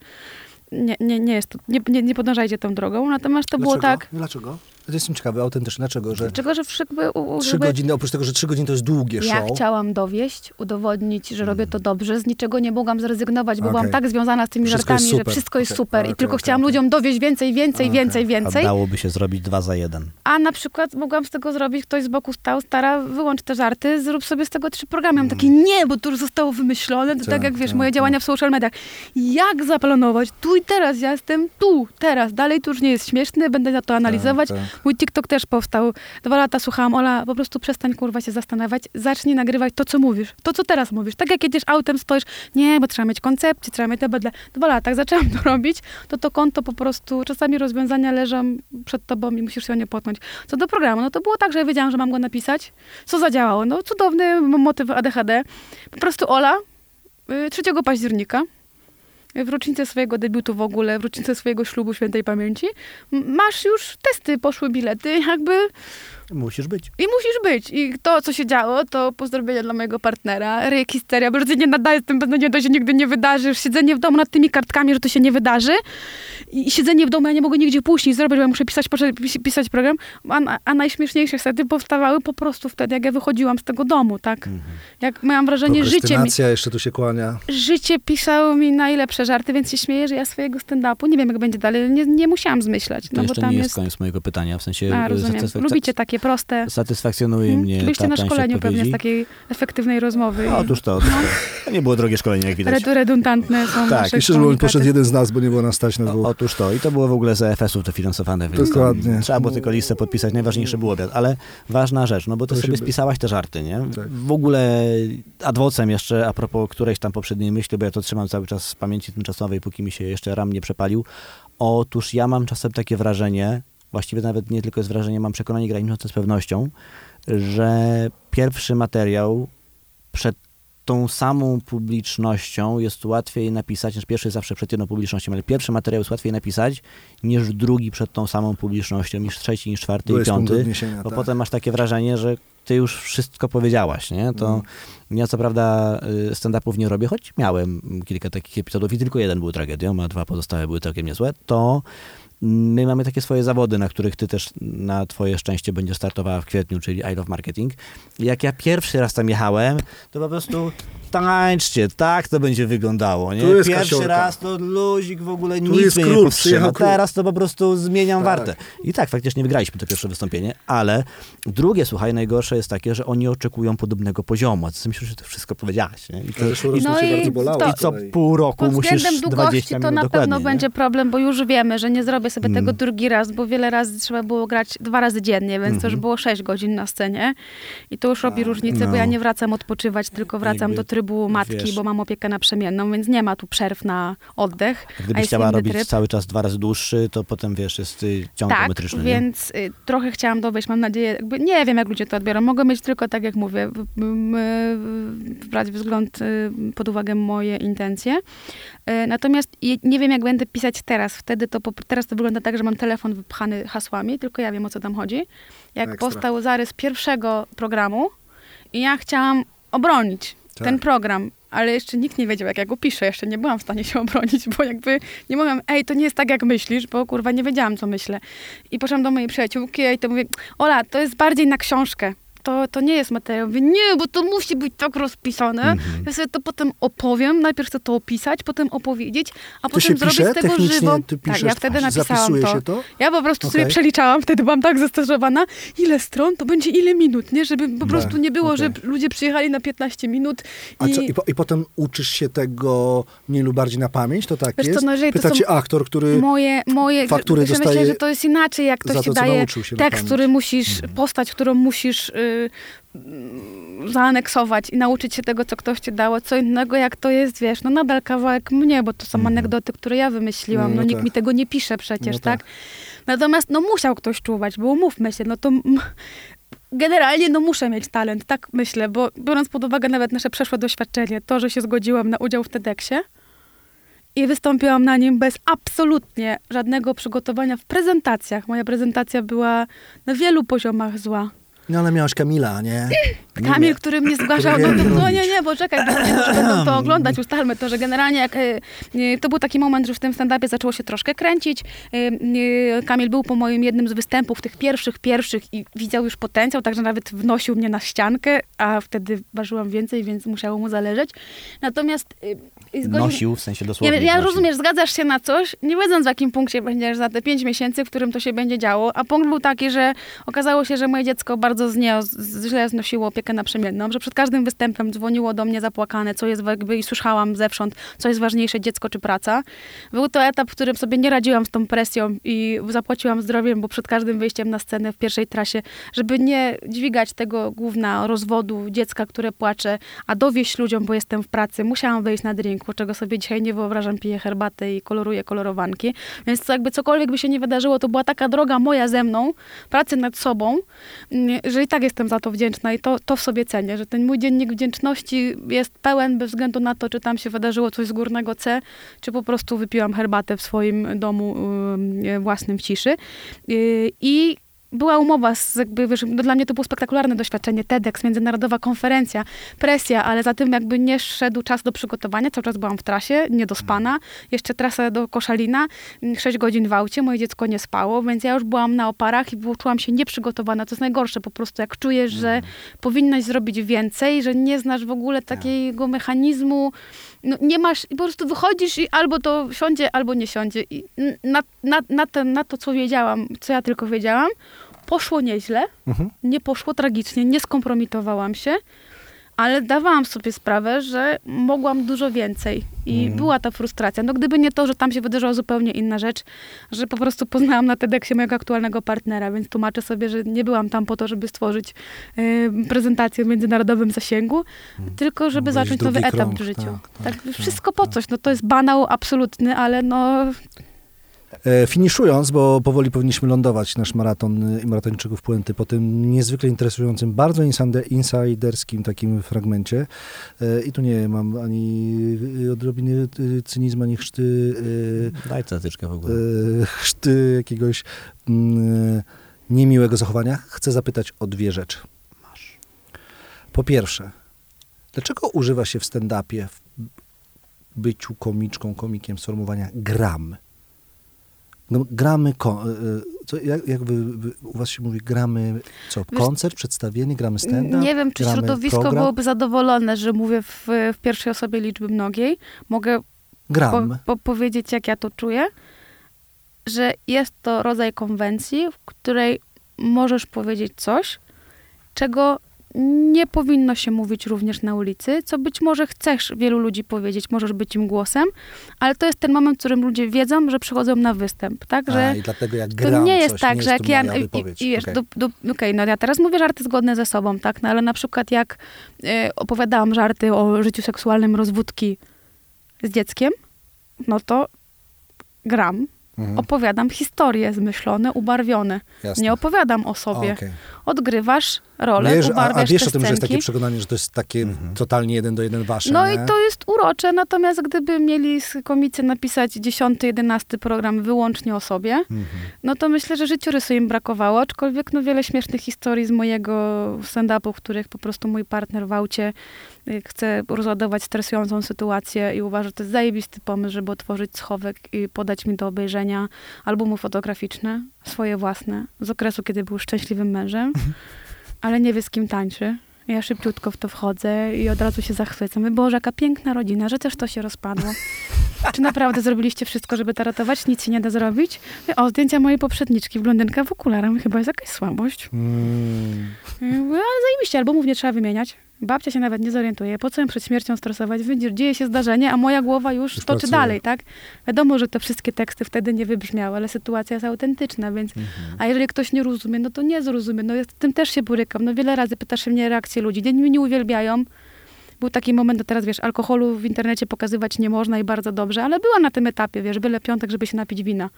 nie, nie, nie jest to, nie, nie, nie podążajcie tą drogą, natomiast to było Dlaczego? tak, Dlaczego? Jestem ciekawy autentycznie, dlaczego, że Dlaczego, że jakby, u- trzy żeby- godziny, oprócz tego, że trzy godziny to jest długie Ja show. chciałam dowieść, udowodnić, że robię to dobrze. Z niczego nie mogłam zrezygnować, bo Okej. byłam tak związana z tymi Wszystko żartami, że wszystko jest Okej, super. okej, I tylko chciałam ludziom dowieść więcej, więcej, Okej. więcej, A więcej. dałoby się zrobić dwa za jeden. A na przykład mogłam z tego zrobić, ktoś z boku stał, stara, wyłącz te żarty, zrób sobie z tego trzy programy. Ja mam taki, nie, bo to już zostało wymyślone. To tak, Tak, jak wiesz, tak, moje tak. działania w social mediach. Jak zaplanować? Tu i teraz, ja jestem tu, teraz. Dalej to już nie jest śmieszne, będę na to analizować. Mój TikTok też powstał. Dwa lata słuchałam, Ola, po prostu przestań kurwa się zastanawiać, zacznij nagrywać to, co mówisz, to, co teraz mówisz. Tak jak jedziesz autem, stoisz, nie, bo trzeba mieć koncepcję, trzeba mieć te badle. Dwa lata, jak zaczęłam to robić, to to konto po prostu, czasami rozwiązania leżą przed tobą i musisz się o nie potnąć. Co do programu, no to było tak, że ja wiedziałam, że mam go napisać. Co zadziałało? No cudowny motyw ADHD. Po prostu Ola, y, 3 października, w rocznicę swojego debiutu w ogóle, w rocznicę swojego ślubu świętej pamięci, masz już testy, poszły bilety, jakby Musisz być. i musisz być. I to, co się działo, to pozdrowienia dla mojego partnera. Ryk, histeria, bo nie nadaje z tym beznadziejnie, to się nigdy nie wydarzy. Siedzenie w domu nad tymi kartkami, że to się nie wydarzy. I siedzenie w domu, ja nie mogę nigdzie pójść, nic zrobić, bo ja muszę pisać, pisać program. A, a najśmieszniejsze wtedy powstawały po prostu wtedy, jak ja wychodziłam z tego domu, tak? Jak miałam wrażenie, życie mi, jeszcze tu się kłania. życie pisało mi najlepsze żarty, więc się śmieję, że ja swojego stand-upu, nie wiem jak będzie dalej, nie, nie musiałam zmyślać, To no bo jeszcze tam nie jest jest... koniec mojego pytania. W sensie A, rozumiem. Lubicie takie proste... Satysfakcjonuje Mhm. mnie Byliście ta na szkoleniu pewnie z takiej efektywnej rozmowy. No, Otóż to, otóż to. To nie było drogie szkolenie, jak widać. Red, redundantne są Tak, nasze Myślę, że on komunikaty. poszedł jeden z nas, bo nie było nas stać na O, dwóch. otóż to. I to było w ogóle z EFS-ów to finansowane. Więc Dokładnie. Trzeba było tylko listę podpisać. Najważniejszy był obiad. Ale ważna rzecz, no bo ty Musi sobie spisałaś te żarty, nie? Tak. W ogóle adwocem jeszcze, a propos którejś tam poprzedniej myśli, bo ja to trzymam cały czas z pamięci tymczasowej, póki mi się jeszcze ram nie przepalił. Otóż ja mam czasem takie wrażenie, właściwie nawet nie tylko jest wrażenie, mam przekonanie graniczące z pewnością, że pierwszy materiał przed tą samą publicznością jest łatwiej napisać, niż pierwszy jest zawsze przed jedną publicznością, ale pierwszy materiał jest łatwiej napisać niż drugi przed tą samą publicznością, niż trzeci, niż czwarty i piąty, bo tak. potem masz takie wrażenie, że ty już wszystko powiedziałaś, nie? To Mhm. ja co prawda y, stand-upów nie robię, choć miałem kilka takich epizodów i tylko jeden był tragedią, a dwa pozostałe były całkiem niezłe, to my mamy takie swoje zawody, na których ty też na twoje szczęście będziesz startowała w kwietniu, czyli I Love Marketing. I jak ja pierwszy raz tam jechałem, to po prostu tańczcie, tak to będzie wyglądało, nie? Tu jest Pierwszy kasiorka. raz to luzik w ogóle Tu nic jest mnie król, nie powstrzyma. Teraz to po prostu zmieniam Tak. wartę. I tak, faktycznie wygraliśmy to pierwsze wystąpienie, ale drugie, słuchaj, najgorsze jest takie, że oni oczekują podobnego poziomu. A ty myślisz, że to wszystko powiedziałaś, nie? I to, Zeszły rok No się i bardzo bolało. to- i co pół roku Pod musisz względem 20 długości to minut na dokładnie, pewno nie? będzie problem, bo już wiemy, że nie zrobię sobie tego Mm. drugi raz, bo wiele razy trzeba było grać dwa razy dziennie, więc to już Mhm. było sześć godzin na scenie. I to już robi różnicę, no. bo ja nie wracam odpoczywać, tylko wracam Jakby, do trybu matki, wiesz- bo mam opiekę naprzemienną, więc nie ma tu przerw na oddech. a Gdybyś jest chciała robić tryb. cały czas dwa razy dłuższy, to potem, wiesz, jest y, ciąg Tak, geometryczny, więc y, trochę chciałam dowieść, mam nadzieję, jakby, nie wiem jak ludzie to odbiorą, mogę mieć tylko, tak jak mówię, brać wzgląd y, pod uwagę moje intencje. Y, Natomiast nie wiem jak będę pisać teraz, wtedy to, teraz to wygląda tak, że mam telefon wypchany hasłami, tylko ja wiem o co tam chodzi. Jak Ekstra. powstał zarys pierwszego programu i ja chciałam obronić Tak. ten program, ale jeszcze nikt nie wiedział, jak ja go piszę. Jeszcze nie byłam w stanie się obronić, bo jakby nie mówiłam, ej, to nie jest tak, jak myślisz, bo kurwa nie wiedziałam, co myślę. I poszłam do mojej przyjaciółki i to mówię, Ola, to jest bardziej na książkę. To, to nie jest materiał. Mówię, nie, bo to musi być tak rozpisane. Mhm. Ja sobie to potem opowiem. Najpierw chcę to opisać, potem opowiedzieć, a To potem zrobić pisze z tego żywo. Ty tak, piszesz, ja wtedy napisałam to. się to? Ja po prostu sobie Okej. przeliczałam, wtedy byłam tak zestresowana, ile stron, to będzie ile minut, nie? Żeby po Tak, prostu nie było, okej. że ludzie przyjechali na 15 minut A i... co, i, po, I potem uczysz się tego mniej lub bardziej na pamięć? To tak Wiesz co, jest? no jeżeli to Pyta są cię aktor, który... moje, moje faktury że dostaje myślę, że to jest inaczej, jak ktoś to, ci co daje tekst, który musisz, Mhm. postać, którą musisz y, zaaneksować i nauczyć się tego, co ktoś ci dało, co innego, jak to jest, wiesz, no nadal kawałek mnie, bo to są Mhm. anegdoty, które ja wymyśliłam, No no, nikt tak. mi tego nie pisze przecież, No tak? tak. Natomiast, no musiał ktoś czuwać, bo umówmy się, no to... Generalnie no muszę mieć talent, tak myślę, bo biorąc pod uwagę nawet nasze przeszłe doświadczenie, to, że się zgodziłam na udział w TEDxie, i wystąpiłam na nim bez absolutnie żadnego przygotowania w prezentacjach. Moja prezentacja była na wielu poziomach zła. No ale miałeś Kamila, nie? Kamil, który mnie zgłaszał, no, to, no nie, nie, bo czekaj, bo będą to oglądać, ustalmy to, że generalnie jak, e, e, to był taki moment, że w tym stand-upie zaczęło się troszkę kręcić. E, Kamil był po moim jednym z występów, tych pierwszych, pierwszych i widział już potencjał, także nawet wnosił mnie na ściankę, a wtedy ważyłam więcej, więc musiało mu zależeć. Natomiast zgodził- Nosił, w sensie ja, dosłownie. ja nosił. rozumiesz, zgadzasz się na coś, nie wiedząc w jakim punkcie będziesz za te pięć miesięcy, w którym to się będzie działo. A punkt był taki, że okazało się, że moje dziecko bardzo z nie, z, źle znosiło opiekę naprzemienną, że przed każdym występem dzwoniło do mnie zapłakane, co jest jakby i słyszałam zewsząd, co jest ważniejsze, dziecko czy praca. Był to etap, w którym sobie nie radziłam z tą presją i zapłaciłam zdrowiem, bo przed każdym wyjściem na scenę w pierwszej trasie, żeby nie dźwigać tego główna rozwodu dziecka, które płacze, a dowieść ludziom, bo jestem w pracy, musiałam wyjść na drinku, czego sobie dzisiaj nie wyobrażam, piję herbatę i koloruję kolorowanki. Więc to jakby cokolwiek by się nie wydarzyło, to była taka droga moja ze mną, pracy nad sobą, mm, że i tak jestem za to wdzięczna i to, to w sobie cenię, że ten mój dziennik wdzięczności jest pełen bez względu na to, czy tam się wydarzyło coś z górnego C, czy po prostu wypiłam herbatę w swoim domu ym, własnym w ciszy. Yy, I była umowa, z, jakby, wiesz, no dla mnie to było spektakularne doświadczenie, TEDx, międzynarodowa konferencja, presja, ale za tym jakby nie szedł czas do przygotowania, cały czas byłam w trasie, niedospana, jeszcze trasa do Koszalina, 6 godzin w aucie, moje dziecko nie spało, więc ja już byłam na oparach i czułam się nieprzygotowana, to jest najgorsze po prostu, jak czujesz, że powinnaś zrobić więcej, że nie znasz w ogóle takiego mechanizmu, no, nie masz, i po prostu wychodzisz i albo to siądzie, albo nie siądzie. I na, na, na, ten, na to, co wiedziałam, co ja tylko wiedziałam, poszło nieźle, Mhm. nie poszło tragicznie, nie skompromitowałam się, ale dawałam sobie sprawę, że mogłam dużo więcej. I Mhm. była ta frustracja. No gdyby nie to, że tam się wydarzyła zupełnie inna rzecz, że po prostu poznałam na TEDxie mojego aktualnego partnera, więc tłumaczę sobie, że nie byłam tam po to, żeby stworzyć e, prezentację w międzynarodowym zasięgu, tylko żeby Byłeś zacząć nowy etap krąg, w życiu. tak, Tak, tak, tak, wszystko po coś. No to jest banał absolutny, ale no Finiszując, bo powoli powinniśmy lądować nasz maraton y, i maratończyków Puenty po tym niezwykle interesującym, bardzo insiderskim takim fragmencie. E, I tu nie mam ani odrobiny cynizmu, ani chrzty, y, Daj zatyczkę w ogóle. chrzty jakiegoś mm, niemiłego zachowania. Chcę zapytać o dwie rzeczy. Po pierwsze, dlaczego używa się w stand-upie, w byciu komiczką, komikiem sformułowania gram? No, gramy, y, y, co, jak, jak wy, u was się mówi, gramy co, Wiesz- koncert, przedstawienie, gramy stand-up? nie wiem, czy środowisko program? byłoby zadowolone, że mówię w, w pierwszej osobie liczby mnogiej. Mogę po, Gram. po, powiedzieć, jak ja to czuję, że jest to rodzaj konwencji, w której możesz powiedzieć coś, czego nie powinno się mówić również na ulicy, co być może chcesz wielu ludzi powiedzieć, możesz być im głosem, ale to jest ten moment, w którym ludzie wiedzą, że przychodzą na występ, tak? Że A, i dlatego jak to gram nie jest coś, tak, nie że jest jak to ja... I, i, wiesz, do, do, okej, no ja teraz mówię żarty zgodne ze sobą, tak? No ale na przykład jak e, opowiadałam żarty o życiu seksualnym rozwódki z dzieckiem, no to gram, Mhm, opowiadam historie zmyślone, ubarwione. jasne. Nie opowiadam o sobie. Okej. Odgrywasz rolę, Wiesz, a, ubarwiasz a wiesz te o tym, że jest takie przekonanie, że to jest takie Mhm. totalnie jeden do jeden wasze, No nie? i to jest urocze, natomiast gdyby mieli z komicy napisać dziesiąty, jedenasty program wyłącznie o sobie, Mhm. no to myślę, że życiorysu im brakowało, aczkolwiek no wiele śmiesznych historii z mojego stand-upu, w których po prostu mój partner w aucie chce rozładować stresującą sytuację i uważa, że to jest zajebisty pomysł, żeby otworzyć schowek i podać mi do obejrzenia albumy fotograficzne, swoje własne, z okresu, kiedy był szczęśliwym mężem, ale nie wie z kim tańczy. Ja szybciutko w to wchodzę i od razu się zachwycam. Boże, jaka piękna rodzina, że też to się rozpadło. Czy naprawdę zrobiliście wszystko, żeby to ratować? Nic się nie da zrobić? O, zdjęcia mojej poprzedniczki, blondynka w okularach. Chyba jest jakaś słabość. Mm. Ale zajebiście, albumów nie trzeba wymieniać. Babcia się nawet nie zorientuje. Po co ją przed śmiercią stresować? Widzisz, dzieje się zdarzenie, a moja głowa już, Już toczy dalej, tak? Wiadomo, że te wszystkie teksty wtedy nie wybrzmiały, ale sytuacja jest autentyczna, więc... Mhm. A jeżeli ktoś nie rozumie, no to nie zrozumie. No ja z tym też się borykam. No wiele razy pytasz się mnie reakcje ludzi. Jedni mnie nie uwielbiają. Był taki moment, no teraz wiesz, alkoholu w internecie pokazywać nie można i bardzo dobrze, ale byłam na tym etapie, wiesz, byle piątek, żeby się napić wina.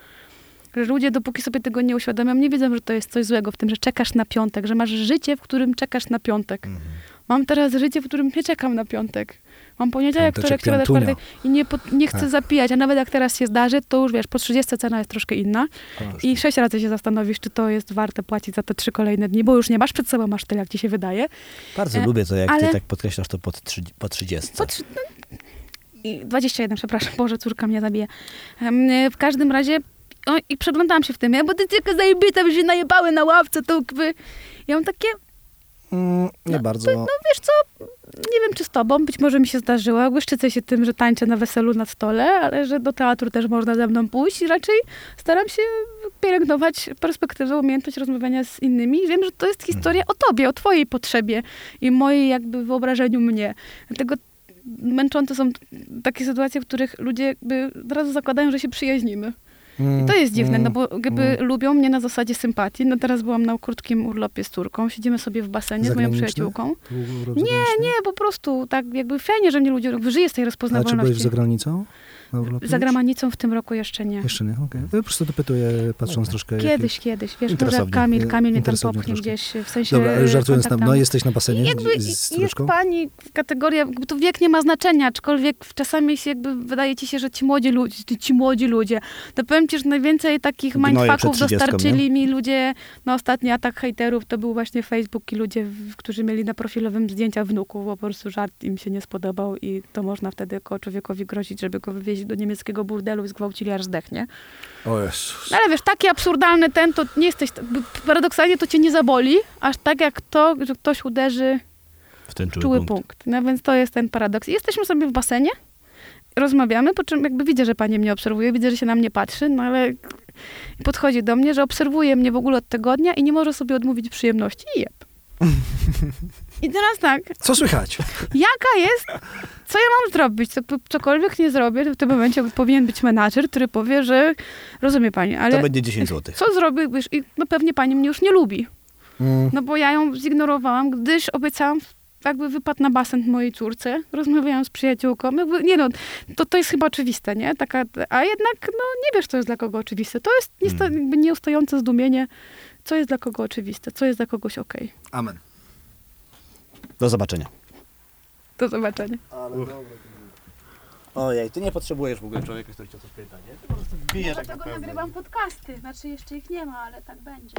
Że ludzie, dopóki sobie tego nie uświadomią, nie wiedzą, że to jest coś złego w tym, że czekasz na piątek, że masz życie, w którym czekasz na piątek. Mhm. Mam teraz życie, w którym nie czekam na piątek. Mam poniedziałek, wtorek, środa, czwartek i nie, po, nie chcę Tak. zapijać, a nawet jak teraz się zdarzy, to już wiesz, po 30 cena jest troszkę inna i sześć razy się zastanowisz, czy to jest warte płacić za te trzy kolejne dni, bo już nie masz przed sobą aż tyle, jak ci się wydaje. Bardzo E, lubię to, jak ale- ty tak podkreślasz to po, trzy, po 30. Po trzy, no, i 21, przepraszam, Boże, córka mnie zabije. E, W każdym razie, o, i przeglądałam się w tym, ja, bo ty tylko zajebita, by się najebały na ławce, to jakby... Ja mam takie, Mm, nie bardzo. no wiesz co, nie wiem czy z tobą, być może mi się zdarzyło, błyszczycę się tym, że tańczę na weselu na stole, ale że do teatru też można ze mną pójść i raczej staram się pielęgnować perspektywę, umiejętność rozmawiania z innymi. Wiem, że to jest historia o tobie, o twojej potrzebie i mojej jakby wyobrażeniu mnie. Dlatego męczące są takie sytuacje, w których ludzie jakby od razu zakładają, że się przyjaźnimy. I to jest dziwne, no bo jakby mm. lubią mnie na zasadzie sympatii. No teraz byłam na krótkim urlopie z córką, siedzimy sobie w basenie z moją przyjaciółką. Nie, nie, po prostu tak jakby fajnie, że mnie ludzie żyje z tej A czy byłeś rozpoznawalności. za granicą? Za granicą w tym roku jeszcze nie. Jeszcze nie, okej. Ja po prostu dopytuję, patrząc troszkę. jakie- Kiedyś, kiedyś. Wiesz, może Interesownie. Kamil, Kamil mnie tam popchnie troszkę. gdzieś, w sensie Dobra, żartując tam, no jesteś na basenie I jakby z, jest pani kategoria, tu wiek nie ma znaczenia, aczkolwiek czasami się jakby wydaje ci się, że ci młodzi ludzie, ci młodzi ludzie, to powiem ci, że najwięcej takich Gnoje mindfucków przed 30, dostarczyli mi ludzie, no ostatni atak hejterów to był właśnie Facebook i ludzie, którzy mieli na profilowym zdjęcia wnuków, bo po prostu żart im się nie spodobał i to można wtedy jako człowiekowi grozić, żeby go wywieźć do niemieckiego burdelu i zgwałcili aż zdechnie. O Jezus. No ale wiesz, taki absurdalny ten, to nie jesteś, paradoksalnie to cię nie zaboli, aż tak jak to, że ktoś uderzy W ten czuły, czuły punkt. punkt. No więc to jest ten paradoks. Jesteśmy sobie w basenie, rozmawiamy, po czym jakby widzę, że pani mnie obserwuje, widzę, że się na mnie patrzy, no ale podchodzi do mnie, że obserwuje mnie w ogóle od tygodnia i nie może sobie odmówić przyjemności i jeb. I teraz tak, Co słychać? jaka jest, co ja mam zrobić? Co, cokolwiek nie zrobię, to w tym momencie powinien być menadżer, który powie, że rozumie pani, To ale będzie 10 zł. co zrobię, wiesz, i no pewnie pani mnie już nie lubi. Mm, No bo ja ją zignorowałam, gdyż obiecałam jakby wypad na basen mojej córce. Rozmawiałam z przyjaciółką. Jakby, nie no, to, to jest chyba oczywiste, nie? Taka, a jednak no, nie wiesz, co jest dla kogo oczywiste. To jest niesta, Mm. jakby nieustające zdumienie, co jest dla kogo oczywiste, co jest dla kogoś okej. amen. Do zobaczenia. Do zobaczenia. Ojej, ty nie potrzebujesz w ogóle człowieka, który cię o coś pyta, nie? Ty po prostu wbijesz jak Dlatego pełnej. nagrywam podcasty. Znaczy jeszcze ich nie ma, ale tak będzie.